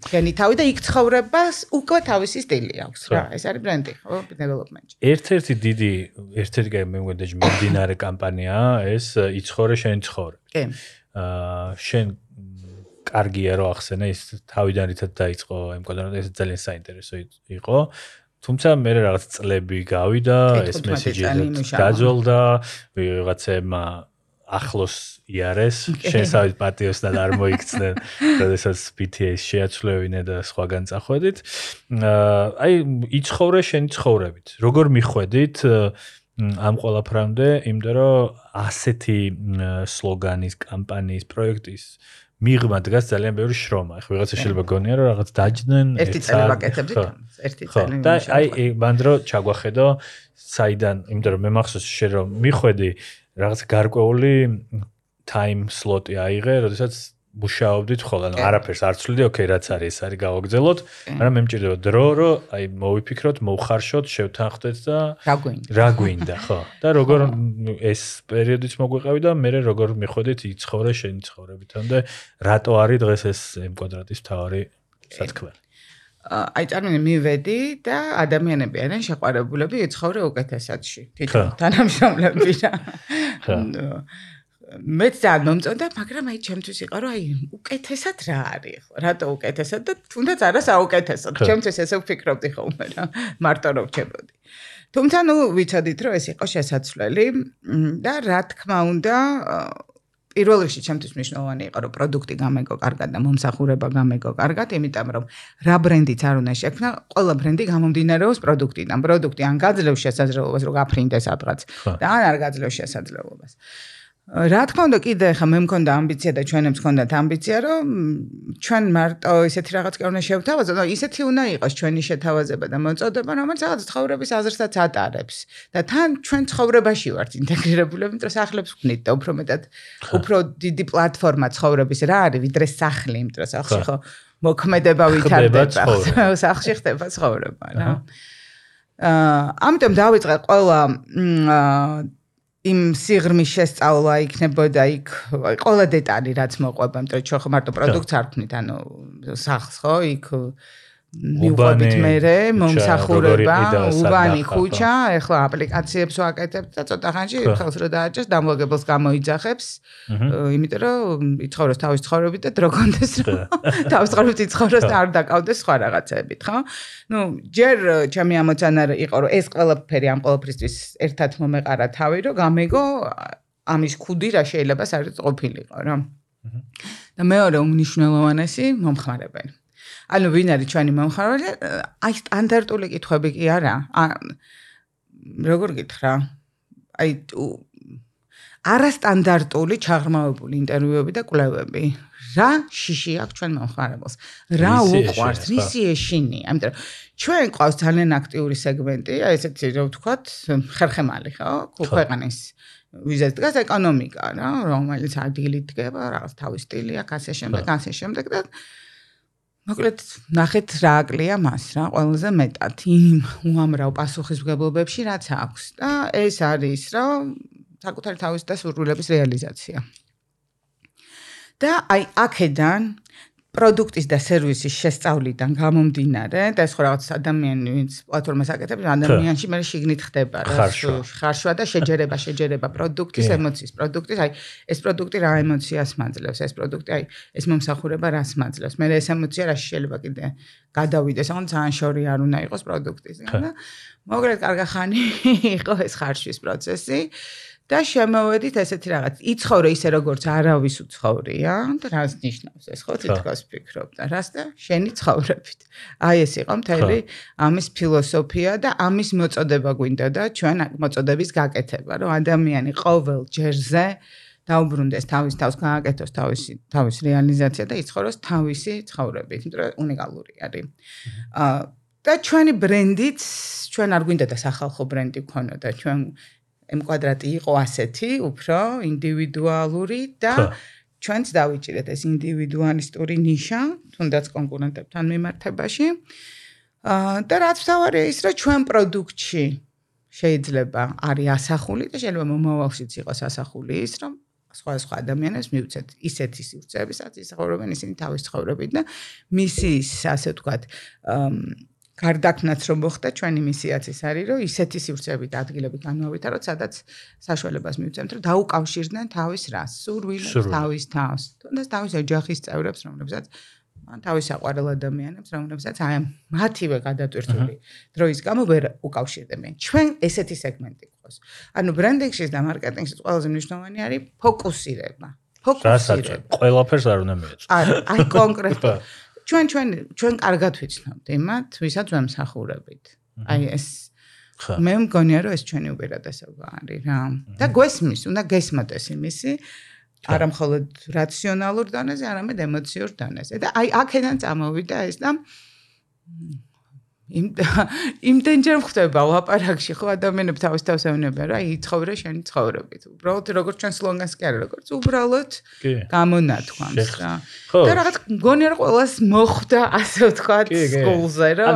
გენი თავი და იქ ცხოვრებას უკვე თავისი სტილი აქვს რა. ეს არის ბრენდი, ხო, დეველოპმენტში. ერთ-ერთი დიდი, ერთ-ერთი მე მგონი მიმდინარე კამპანიაა ეს იცხოვრე შენ ცხოვრე. კი. აა შენ კარგია რომ ახსენე ის თავიდან რითაც დაიწყო ამ კვადრატი ეს ძალიან საინტერესო იყო. თუმცა მე რაღაც წლები გავიდა ეს მესიჯი დაძველდა ვიღაცებმა ახლოს იარეს შესავით პატიოს და არ მოიქცნენ როდესაც BTS შეაცვლევინე და სხვაგან წახვედით აი იცხოვრე შენი ცხოვრებით. როგორ მიხვედით ამ ყველაფრამდე იმიტომ რომ ასეთი სლოგანის კამპანიის პროექტის მიღმა დგას ძალიან ბევრი შრომა. ეხლა ვიღაცა შეიძლება გონია რომ რაღაც დაჯდნენ ერთი წელი ვაკეთებდით ერთი წელი. და აი მანდრო ჩაგვახედო საიდან, იმიტომ რომ მე მახსოვს შენ რომ მიხვედი რაღაც გარკვეული time slot-ი აიღე, როდესაც მუშაობდით ხოლმე, ანუ არაფერს არ ცვლიდი, ოკეი, რაც არის, ეს არის გავაგზელოთ, მაგრამ მე მჭირდება დრო, რომ აი მოვიფიქროთ, მოვხარშოთ, შევთანხმდეთ და რა გვინდა? რა გვინდა, ხო? და როგორ ეს პერიოდიც მოგვიყევი და მე როგორ მიხვედით იცხოვრე შენი ცხოვრებითან და რატო არის დღეს ეს M კვადრატის თავარი სათქმელი? აი წარმოვიდი მივედი და ადამიანები არიან შეყვარებულები იცხოვრე უკეთესადში. თვითონ თანამშრომლები რა. ხო. მეც ძალიან მომწონდა, მაგრამ აი ჩემთვის იყო რომ აი უკეთესად რა არის ხო? რატო უკეთესად და თუნდაც არა საუკეთესოდ. ჩემთვის ესე ვფიქრობდი ხოლმე რა. მარტო რომ ვჩებოდი. თუმცა ნუ ვიცოდით რომ ეს იყო შესაძლებელი და რა თქმა უნდა პირველ რიგში ჩემთვის მნიშვნელოვანი იყო რომ პროდუქტი გამეგო კარგად და მომსახურება გამეგო კარგად, იმიტომ რომ რა ბრენდიც არ უნდა შექმნა, ყველა ბრენდი გამომდინარეობს პროდუქტიდან. პროდუქტი ან გაძლევს შესაძლებლობას რომ გაფრინდეს აბღაც და ან არ გაძლევს შესაძლებლობას. რა თქმა უნდა კიდე ხა მე მქონდა ამბიცია და ჩვენებს მქონდათ ამბიცია რომ ჩვენ მარტო ისეთი რაღაც კი უნდა შევთავაზოთ და ისეთი უნდა იყოს ჩვენი შეთავაზება და მოწოდება რომელიც რაღაც ცხოვრების აზრსაც ატარებს. და თან ჩვენ ცხოვრებაში ვართ ინტეგრირებული იმიტომ რომ სახლებს ვქნით და უფრო მეტად უფრო დიდი პლატფორმა ცხოვრების რა არის ვიდრე სახლი იმიტომ რომ სახლში ხო მოქმედება ვითარდება. სახლში ხდება ცხოვრება რა. აა ამიტომ დავიწყე ყველა აა იმ სიღრმის შესწავლა იქნებოდა იქ ყველა დეტალი რაც მოყვება, იმიტომ რომ ხო მარტო პროდუქტს არ ვქნით, ანუ სახლს ხო იქ მივყვებით მე მომსახურება უბანი ხუჩა ეხლა აპლიკაციებს ვაკეთებ და ცოტა ხანში ხელს რო დააჭერს დამლოგებელს გამოიძახებს იმიტომ რომ იცხოვროს თავის ცხოვრებით და დრო კონდეს რომ თავის ცხოვრებით იცხოვროს და არ დაკავდეს სხვა რაღაცებით ხო? ну ჯერ ჩემი ამოცანა იყო რომ ეს ყველაფერი ამ ყველაფრისთვის ერთად მომეყარა თავი რომ გამეგო ამის ქუდი რა შეიძლება საერთოდ ყოფილიყო რა. და მეორე უმნიშვნელოვანესი მომხმარებელი ანუ ვინ არის ჩვენი მომხმარებელი? აი სტანდარტული კითხვები კი არა. როგორ გითხრა? აი არასტანდარტული ჩაღრმავებული ინტერვიუები და კვლევები. რა შიში აქვს ჩვენ მომხმარებელს? რა უყვარს? რისი ეშინი? ამიტომ ჩვენ ყავს ძალიან აქტიური სეგმენტი, აი ესეთი რო ვთქვათ, ხერხემალი ხო? ქვეყნის ვიზეთ დგას ეკონომიკა რა, რომელიც ადგილით დგება, რაღაც თავის სტილი აქვს, ასე შემდეგ, ასე შემდეგ და მოკლედ ნახეთ რა აკლია მას რა ყველაზე მეტად იმ უამრავ პასუხისმგებლობებში რაც აქვს. და ეს არის რომ საკუთარი თავის და სურვილების რეალიზაცია. და აი აქედან პროდუქტის და სერვისის შესწავლიდან გამომდინარე და ეს ხო რაღაც ადამიანი ვინც პლატფორმას აკეთებს ადამიანში მე შეგნით ხდება რა ხარშვა. და შეჯერება შეჯერება პროდუქტის ემოციის პროდუქტის აი ეს პროდუქტი რა ემოციას მაძლევს? ეს პროდუქტი აი ეს მომსახურება რას მაძლევს? მე ეს ემოცია რა შეიძლება კიდე გადავიდეს ანუ ძალიან შორი არ უნდა იყოს პროდუქტისგან და მოგრეთ კარგა ხანი იყო ეს ხარშვის პროცესი და შემოვედით ესეთი რაღაც. იცხოვრე ისე როგორც არავის უცხოვრია და რას ნიშნავს ეს ხო თითქოს ფიქრობ და რას და შენი ცხოვრებით. აი ეს იყო მთელი ამის ფილოსოფია და ამის მოწოდება გვინდა და ჩვენ მოწოდების გაკეთება, რომ ადამიანი ყოველ ჯერზე დაუბრუნდეს თავის თავს, გააკეთოს თავისი თავის რეალიზაცია და იცხოვროს თავისი ცხოვრებით, იმიტომ რომ უნიკალური არის. აა და ჩვენი ბრენდიც ჩვენ არ გვინდა და სახალხო ბრენდი ქონოდა ჩვენ M კვადრატი იყო ასეთი, უფრო ინდივიდუალური და ჩვენც დავიჭირეთ ეს ინდივიდუალისტური ნიშა, თუნდაც კონკურენტებთან მიმართებაში. აა და რაც თავარია ის, რომ ჩვენ პროდუქტში შეიძლება არის ასახული და შეიძლება მომავალშიც იყოს ასახული ის, რომ სხვა სხვა ადამიანებს მივცეთ ისეთი სივრცეები, სადაც ისხოვრობენ ისინი თავის ცხოვრებით და მისი ასე ვთქვათ, აა გარდაქმნაც რომ მოხდა ჩვენი მისიაც ის არის რომ ისეთი სივრცეებით ადგილები განვავითაროთ სადაც საშუალებას მივცემთ რომ დაუკავშირდნენ თავის რას. სურვილებს თავის თავს. თუნდაც თავის ოჯახის წევრებს რომლებსაც ან თავის საყვარელ ადამიანებს რომლებსაც აი მათივე გადატვირთული დროის გამო ვერ უკავშირდებენ ჩვენ ესეთი სეგმენტი ყავს. ანუ ბრენდინგში და მარკეტინგში ყველაზე მნიშვნელოვანი არის ფოკუსირება. ფოკუსირება. ყველაფერს არ უნდა მიეწო არა აი კონკრეტულად ჩვენ ჩვენ ჩვენ კარგად ვიცნობთ იმათ, ვისაც ვემსახურებით. აი ეს მე მგონია რომ ეს ჩვენი უპირატესობა არის რა. და გვესმის, უნდა გესმოდეს იმისი არა მხოლოდ რაციონალურ დონეზე, არამედ ემოციურ დონეზე. და აი აქედან წამოვიდა ეს და იმ იმდენჯერ ხდება ლაპარაკში ხო ადამიანები თავის თავს ეუბნება რა იცხოვრე შენი ცხოვრებით. უბრალოდ როგორც ჩვენ სლოგანს კი არა როგორც უბრალოდ გამონათქვამს რა. და რაღაც მგონია რომ ყოველას მოხდა ასე ვთქვათ სკოლზე რა.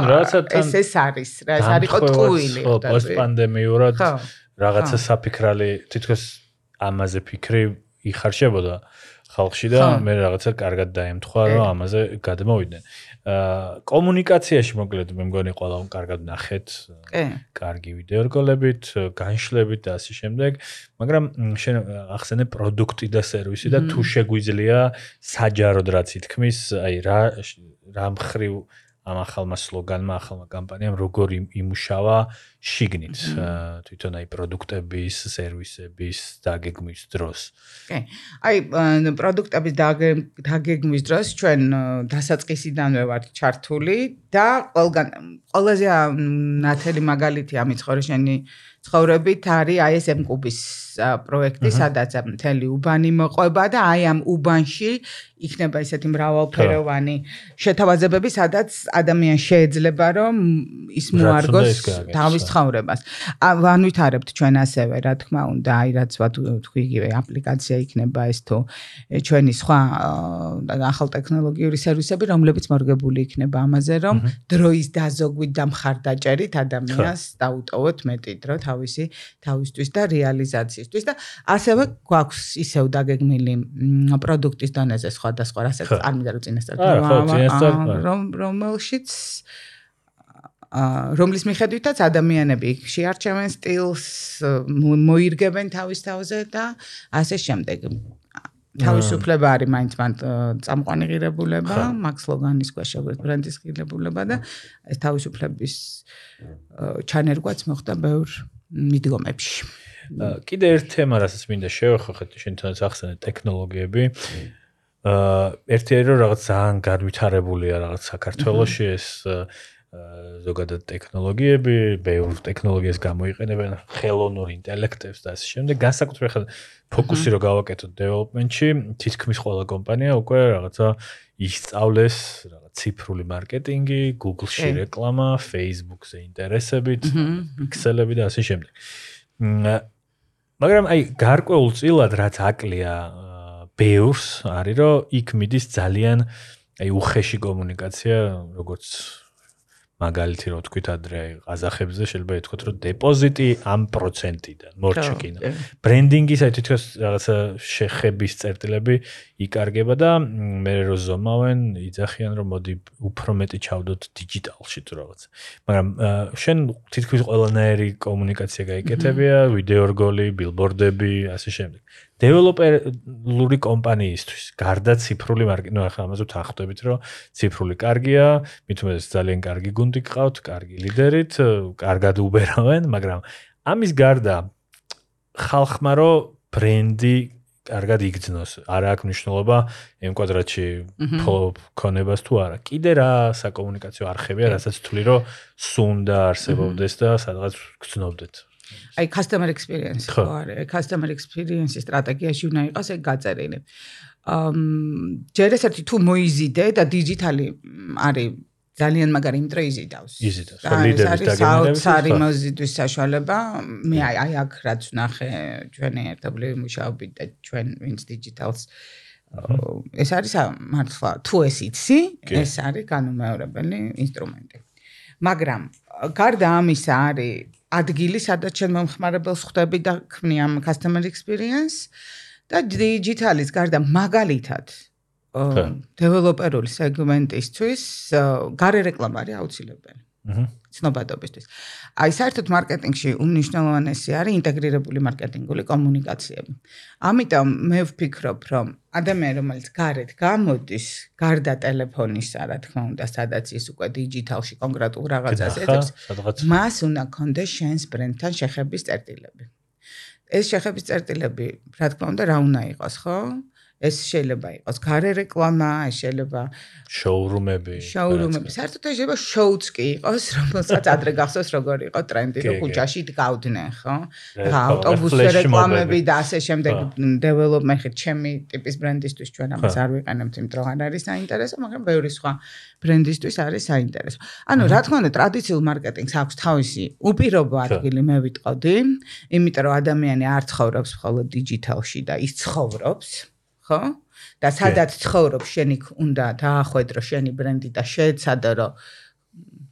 ეს ეს არის რა ეს არის ყოტყუილი ხო პოსტპანდემიურად რაღაცა საფიქრალი თითქოს ამაზე ფიქრი იხარშებოდა ხალხში და მე რაღაცა კარგად დაემთხვა რომ ამაზე გადმოვიდნენ კომუნიკაციაში მოკლედ მე მგონი ყველა კარგად ნახეთ. კი. კარგი ვიდეორგოლებით, განშლებით და ასე შემდეგ, მაგრამ შენ ახსენე პროდუქტი და სერვისი და თუ შეგვიძლია საჯაროდ რაც ითქმის, აი რა რა მხრივ ამ ახალმა სლოგანმა, ახალმა კამპანიამ როგორ იმუშავა შიგნით თვითონ აი პროდუქტების, სერვისების დაგეგმვის დროს. კი. აი პროდუქტების დაგეგმვის დროს ჩვენ დასაწყისიდანვე ვართ ჩართული და ყველგან ყველაზე ნათელი მაგალითი ამის ხორეშენი ცხოვრებით არის აი ეს ემკუბის პროექტი, სადაც მთელი უბანი მოყვება და აი ამ უბანში იქნება ესეთი მრავალფეროვანი შეთავაზებები, სადაც ადამიან შეიძლება რომ ის მოარგოს თავის ცხოვრებას. ვანვითარებთ ჩვენ ასევე, რა თქმა უნდა, აი რაც ვთქვი, იგივე აპლიკაცია იქნება ეს თუ ჩვენი სხვა ახალ ტექნოლოგიური სერვისები, რომლებიც მორგებული იქნება ამაზე, რომ დროის დაზოგვით და მხარდაჭერით ადამიანს დაუტოვოთ მეტი დრო თავისი თავისთვის და რეალიზაციისთვის და ასევე გვაქვს ისევ დაგეგმილი პროდუქტის დონეზე სხვა სხვადასხვა რასაც არ მინდა რომ წინასწარ რომ რომელშიც რომლის მიხედვითაც ადამიანები შეარჩევენ სტილს, მოირგებენ თავის თავზე და ასე შემდეგ. თავისუფლება არის მაინც მან წამყვანი ღირებულება, მაქს ლოგანის ქვეშ როგორც ბრენდის ღირებულება და ეს თავისუფლების ჩანერგვაც მოხდა ბევრ მიდგომებში. კიდე ერთ თემა, რასაც მინდა შევეხოთ, შენ თვითონ ახსენე ტექნოლოგიები. აა ერთი არის რომ რაღაც ძალიან განვითარებულია რაღაც საქართველოსში ეს ზოგადად ტექნოლოგიები, ბევრ ტექნოლოგიას გამოიყენებენ ხელოვნურ ინტელექტებს და ასე შემდეგ. განსაკუთრებით ხელ ფოკუსი რო გავაკეთოთ დეველოპმენტში, თითქმის ყველა კომპანია უკვე რაღაცა ისწავლეს რაღაც ციფრული მარკეტინგი, Google-ში რეკლამა, Facebook-ზე ინტერესებით, Excel-ები და ასე შემდეგ. მაგრამ აი გარკვეულ წილად რაც აკლია ბევრს არის რომ იქ მიდის ძალიან აი უხეში კომუნიკაცია როგორც მაგალითი რო თქვით ადრე ყაზახებზე შეიძლება ითქვათ რომ დეპოზიტი ამ პროცენტიდან მორჩიკინა. ბრენდინგის აი თითქოს რაღაცა შეხების წერტილები იკარგება და მე რო ზომავენ იძახიან რომ მოდი უფრო მეტი ჩავდოთ დიჯიტალში თუ რაღაც მაგრამ შენ თითქოს ყველანაირი კომუნიკაცია გაიკეთებია ვიდეო რგოლი ბილბორდები ასე შემდეგ დეველოპერული კომპანიისთვის გარდა ციფრული მარკეტინგი, ნუ ახლა ამაზე ვთანხმდებით, რომ ციფრული კარგია, მით უმეტეს ძალიან კარგი გუნდი გყავთ, კარგი ლიდერით, კარგად უბერავენ, მაგრამ ამის გარდა ხალხმა რო ბრენდი კარგად იგრძნოს, არა აქვს მნიშვნელობა იმ კვადრატში ქონებას თუ არა. კიდე რა საკომუნიკაციო არხებია, რასაც თვლი, რომ სუნდა არსებობდეს და სადღაც გრძნობდეთ. აი customer experience ხო. არის. customer experience სტრატეგიაში უნდა იყოს ეგ გაწერილი. ამ ჯერ ესეთი თუ მოიზიდე და დიჯიტალი არის ძალიან მაგარი იმ დრო იზიდავს ლიდერის დაგენერების საერთო მოზიდვის საშუალება. მე აი აი აქ რაც ნახე ჩვენი ერთობლივი მუშაობით და ჩვენ ვინც დიჯიტალს ეს არის მართლა თუ ეს იცი ეს არის განუმეორებელი ინსტრუმენტი. მაგრამ გარდა ამისა არის ადგილი, სადაც ჩვენ მომხმარებელს ხვდები და ქმნი ამ customer experience და digital-ის გარდა მაგალითად დეველოპერული სეგმენტისთვის გარე რეკლამა არის აუცილებელი. ცნობადობისთვის. აი საერთოდ მარკეტინგში უნიშნელოვანესი არის ინტეგრირებული მარკეტინგული კომუნიკაციები. ამიტომ მე ვფიქრობ, რომ ადამიანი რომელიც გარეთ გამოდის, გარდა ტელეფონისა, რა თქმა უნდა, სადაც ის უკვე დიჯიტალში კონკრეტულ რაღაცას ეძებს, მას უნდა კონდეს შენს ბრენდთან შეხების წერტილები. ეს შეხების წერტილები, რა თქმა უნდა, რა უნდა იყოს, ხო? ეს შეიძლება იყოს გარე რეკლამა, შეიძლება შოურუმები. შოურუმები. საერთოდ შეიძლება შოუც კი იყოს, რომელსაც ადრე გახსოვს როგორი იყო ტრენდი, რომ ქუჩაში დგავდნენ, ხო? რა ავტობუსზე რეკლამები და ასე შემდეგ დეველოპმენტ ხე ჩემი ტიპის ბრენდისთვის ჩვენ ამას არ ვიყენებთ, იმიტომ რომ არ არის საინტერესო, მაგრამ ბევრი სხვა ბრენდისთვის არის საინტერესო. ანუ რა თქმა უნდა, ტრადიციულ მარკეტინგს აქვს თავისი უპირობო ადგილი, მე ვიტყოდი, იმიტომ რომ ადამიანი არ ცხოვრობს მხოლოდ დიჯიტალში და ის ცხოვრობს ხო? და სადაც ცხოვრობ, შენი უნდა დაახვედრო შენი ბრენდი და შეეცადო, რომ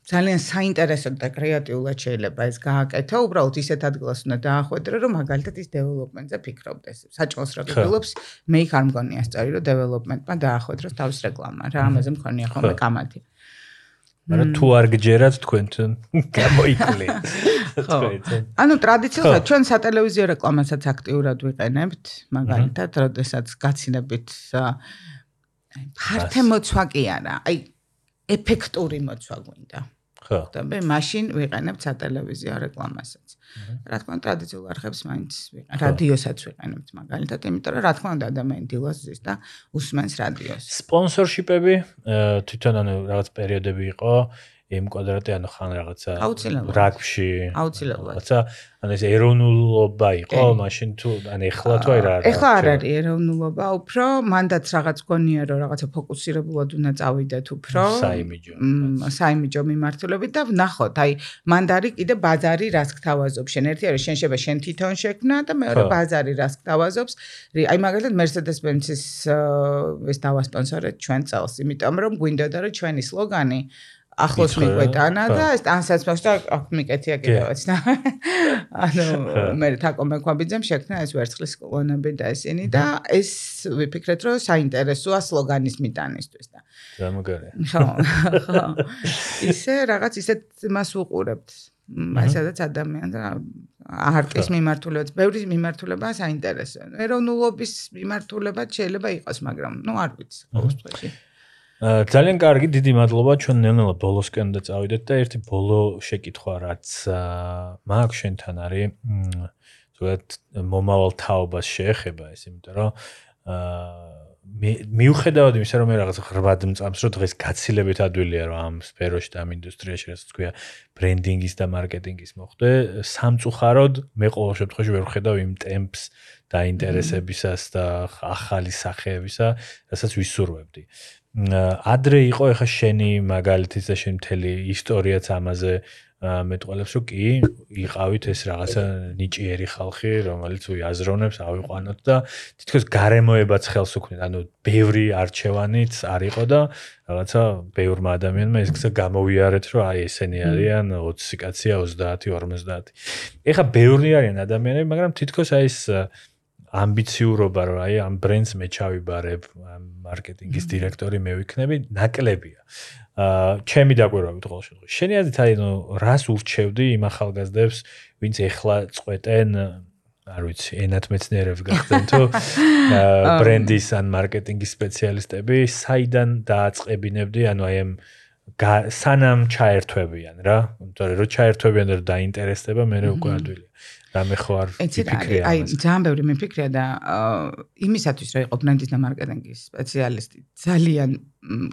ძალიან საინტერესო და კრეატიულად შეიძლება ეს გააკეთო, უბრალოდ ისეთ ადგილას უნდა დაახვედრო, რომ მაგალითად ის დეველოპმენტზე ფიქრობდეს. საჭმელს რა გიგულობს, მე იქ არ მგონია სწორი, რომ დეველოპმენტმა დაახვედროს თავის რეკლამა. რა ამაზე მქონია ხოლმე კამათი. მაგრამ თუ არ გჯერათ თქვენთან გამოიკლე. ხო. ანუ ტრადიციულად ჩვენ სატელევიზიო რეკლამასაც აქტიურად ვიყენებთ, მაგალითად, როდესაც გაცინებით ფართე მოცვა კი არა, აი ეფექტური მოცვა გვინდა. ხო. და მე მაშინ ვიყენებ სატელევიზიო რეკლამასაც. რა თქმა უნდა, ტრადიციულ არხებს მაინც რადიოსაც ვიყენებთ მაგალითად, იმიტომ რომ რა თქმა უნდა, ადამიანი დილას ზის და უსმენს რადიოს. სპონსორშიპები თვითონ ანუ რაღაც პერიოდები იყო, იმ კვადრატი ანუ ხან რაღაცა რაგბში აუცილებლად. რაღაცა ანუ ეს ეროვნულობა იყო მაშინ თუ ან ეხლა თუ არა ეხლა არ არის ეროვნულობა უფრო მანდაც რაღაც გონია რომ რაღაცა ფოკუსირებულად უნდა წავიდეთ უფრო. საიმიჯო საიმიჯო მიმართულებით და ვნახოთ აი მანდარი კიდე ბაზარი რას გთავაზობ შენ ერთი არის შენ შეება შენ თვითონ შექმნა და მეორე ბაზარი რას გთავაზობს. აი მაგალითად Mercedes-Benz-ის ეს დავასპონსორეთ ჩვენ წელს იმიტომ რომ გვინდოდა რომ ჩვენი სლოგანი ახლოს მიყვეტანა და ეს ანსაც მას და აქ მიკეთია კიდევაც და ანუ მე თაკო მექვაბიძემ შექმნა ეს ვერცხლის კლონები და ესენი და ეს ვიფიქრეთ რომ საინტერესოა სლოგანის მიტანისთვის და გამოგარია ხო ხო. ისე რაღაც ისეთ მას უყურებთ. მასადაც ადამიან და არტის მიმართულებას ბევრი მიმართულება საინტერესოა. ეროვნულობის მიმართულება შეიძლება იყოს მაგრამ ნუ არ ვიცი ყოველ შემთხვევაში ძალიან კარგი, დიდი მადლობა ჩვენ ნელ-ნელა ბოლოსკენ და წავიდეთ და ერთი ბოლო შეკითხვა რაც მაქვს შენთან არის ზოგადად მომავალ თაობას შეეხება ეს, იმიტომ რომ მე მიუხედავად იმისა, რომ მე რაღაც ღრმად მწამს, რომ დღეს გაცილებით ადვილია რომ ამ სფეროში და ამ ინდუსტრიაში რაც თქვია ბრენდინგის და მარკეტინგის მოხდე, სამწუხაროდ მე ყოველ შემთხვევაში ვერ ხედავ იმ ტემპს და ინტერესებისას და ახალი სახეებისა, რასაც ვისურვებდი. ადრე იყო ეხა შენი მაგალითიც და შენ მთელი ისტორიაც ამაზე მეტყოლებს რომ კი იყავით ეს რაღაცა ნიჭიერი ხალხი რომელიც უაზროვნებს ავიყვანოთ და თითქოს გარემოებაც ხელს უქმნით. ანუ ბევრი არჩევანიც არ იყო და რაღაცა ბევრმა ადამიანმა ეს გზა გამოვიარეთ რომ აი ესენი არიან 20 კაცია 30 50 ეხა ბევრი არიან ადამიანები მაგრამ თითქოს აი ეს ამბიციურობა რომ აი ამ ბრენდს მე ჩავიბარებ, ამ მარკეტინგის დირექტორი მე ვიქნები, ნაკლებია. აა ჩემი დაკვირვებით ყოველ შემთხვევაში. შენი აზრით აი ნუ რას ურჩევდი იმ ახალგაზრდებს, ვინც ეხლა წყვეტენ არ ვიცი, ენათმეცნიერებს გახდნენ თუ ბრენდის ან მარკეტინგის სპეციალისტები, საიდან დააწყებინებდი, ანუ აი ამ სანამ ჩაერთვებიან რა, იმიტომ რომ ჩაერთვებიან და დაინტერესდება, მე უკვე ადვილია. რამე ხო არ ფიქრია აი ძალიან ბევრი მეფიქრია და იმისათვის რომ იყო ბრენდის და მარკეტინგის სპეციალისტი ძალიან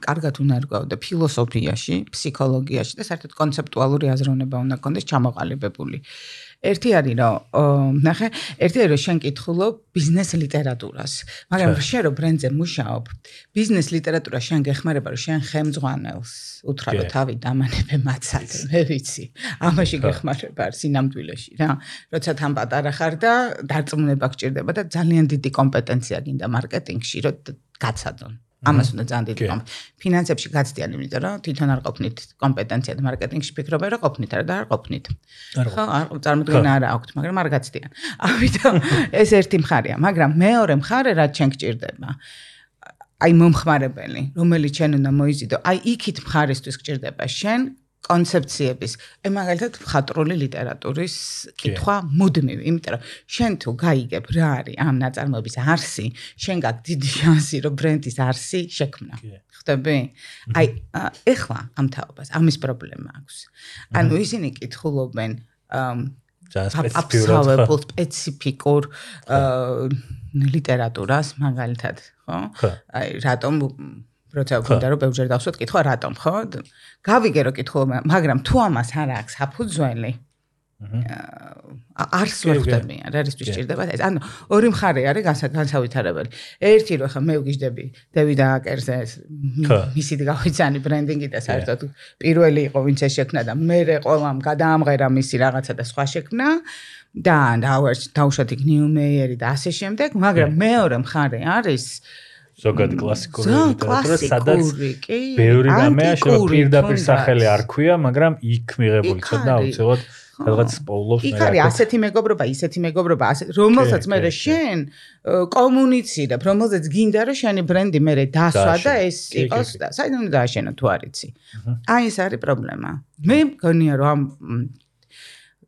კარგად უნდა რგავდა ფილოსოფიაში, ფსიქოლოგიაში და საერთოდ კონცეპტუალური აზროვნება უნდა კონდეს ჩამოყალიბებული. ერთი არის რომ ნახე, ერთი არის რომ შენ კითხულობ ბიზნეს ლიტერატურას, მაგრამ შენ რო ბრენდზე მუშაობ, ბიზნეს ლიტერატურა შენ გეხმარება რომ შენ ხემძღვანელს უთხრა რომ თავი დამანებე მაცად, მე ვიცი. ამაში გეხმარება არ სინამდვილეში რა. როცა თან პატარა ხარ და დარწმუნება გჭირდება და ძალიან დიდი კომპეტენცია გინდა მარკეტინგში, რომ გაცადონ. ამას უნდა ძალიან დიდი კომ. ფინანსებში გაცდიან, იმიტომ რომ თვითონ არ ყოფნით კომპეტენცია და მარკეტინგში ფიქრობ რა ყოფნით არა და არ ყოფნით. ხო, არ წარმოდგენა არა აქვს, მაგრამ არ გაცდიან. ამიტომ ეს ერთი მხარეა, მაგრამ მეორე მხარე რაც ჩვენ გჭირდება. აი მომხმარებელი, რომელიც ჩვენ უნდა მოიზიდო, აი იქით მხარისთვის გჭირდება შენ კონცეფციების, აი მაგალითად მხატრული ლიტერატურის კითხვა მუდმივი, იმიტომ რომ შენ თუ გაიგებ რა არის ამ ნაწარმოების არსი, შენ გაქვს დიდი შანსი რომ ბრენდის არსი შექმნა. ხტები? აი ეხლა ამ თაობას ამის პრობლემა აქვს. ანუ ისინი კითხულობენ სპეციფიკურ სპეციფიკურ ლიტერატურას მაგალითად, ხო? აი რატომ როცა გვინდა რომ ბევრჯერ დავსვათ კითხვა რატომ ხო გავიგე რომ კითხულობ მაგრამ თუ ამას არ აქვს საფუძველი არს ვერ ხვდები რა არის შეიძლება ეს ანუ ორი მხარე არის განსავითარებელი ერთი რომ ხა მე ვგიჟდები დევიდ აკერზე მისი გავიცანი ბრენდინგი და საერთოდ პირველი იყო ვინც ეს შექმნა და მე ყველამ გადაამღერა მისი რაღაცა და სხვა შექმნა და დაუშვათ იქ ნიუ მეიერი და ასე შემდეგ მაგრამ მეორე მხარე არის ზოგადად კლასიკური ლიტერატურა სადაც ბევრი რამეა შეიძლება პირდაპირ სახელი არ ქვია მაგრამ იქ მიღებული ცოტა აუცილებლად რაღაც პოულობს მე იქ არის ასეთი მეგობრობა ისეთი მეგობრობა რომელსაც მე შენ კომუნიცირებ რომელსაც გინდა რომ შენი ბრენდი მე დასვა და ეს იყოს და საერთოდ უნდა დააშენო თუ არიცი აი ეს არის პრობლემა. მე მგონია რომ ამ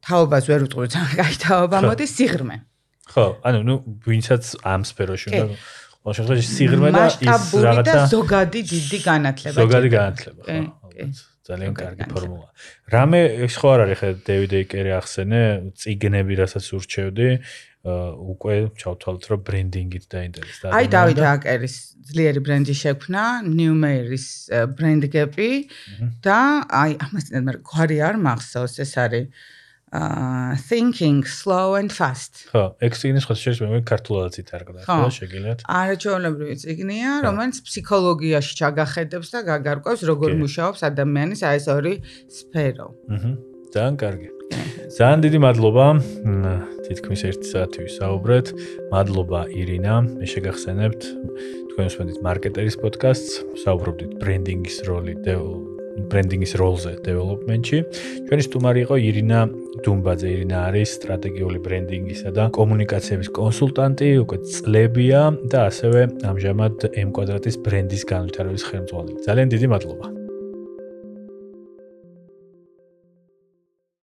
თაობას ვერ ვტყუր ძალიან კაი თაობა მოდი სიღრმე. ხო ანუ ნუ ვინცაც ამ სფეროში უნდა ყოველ შემთხვევაში სიღრმე და ის რაღაცა ზოგადი დიდი განათლება ზოგადი განათლება ხო ძალიან კარგი ფორმულა. რამე ხო არ არის ხე დევიდ ეიკერი ახსენე ციგნები რასაც ურჩევდი უკვე ჩავთვალოთ რომ ბრენდინგით დაინტერესდა აი დავით აკერის ძლიერი ბრენდი შექმნა ნიუმერის ბრენდ გეპი და აი ამას მე გვარი არ მახსოვს ეს არის uh thinking slow and fast. ხო, ექსიგნის ხო შეიძლება მე ქართულადაც ითარგმნა, ხო, შეგიძლიათ. არაჩვეულებრივი ციგნია, რომელიც ფსიქოლოგიაში ჩაგახედებს და გაგარკვევს როგორ მუშაობს ადამიანის აი ეს ორი სფერო. აჰა. ძალიან კარგი. ძალიან დიდი მადლობა. თითქმის 1 საათი ვისაუბრეთ. მადლობა ირინა, მე შეგახსენებთ თქვენ უსმენთ მარკეტერის პოდკასტს, საუბრობდით ბრენდინგის როლი ბრენდინგის როლზე დეველოპმენტში. ჩვენი სტუმარი იყო ირინა დუმბაძე. ირინა არის სტრატეგიული ბრენდინგისა და კომუნიკაციების კონსულტანტი, უკვე წლებია და ასევე ამჟამად M კვადრატის ბრენდის განვითარების ხელმძღვანელი. ძალიან დიდი მადლობა.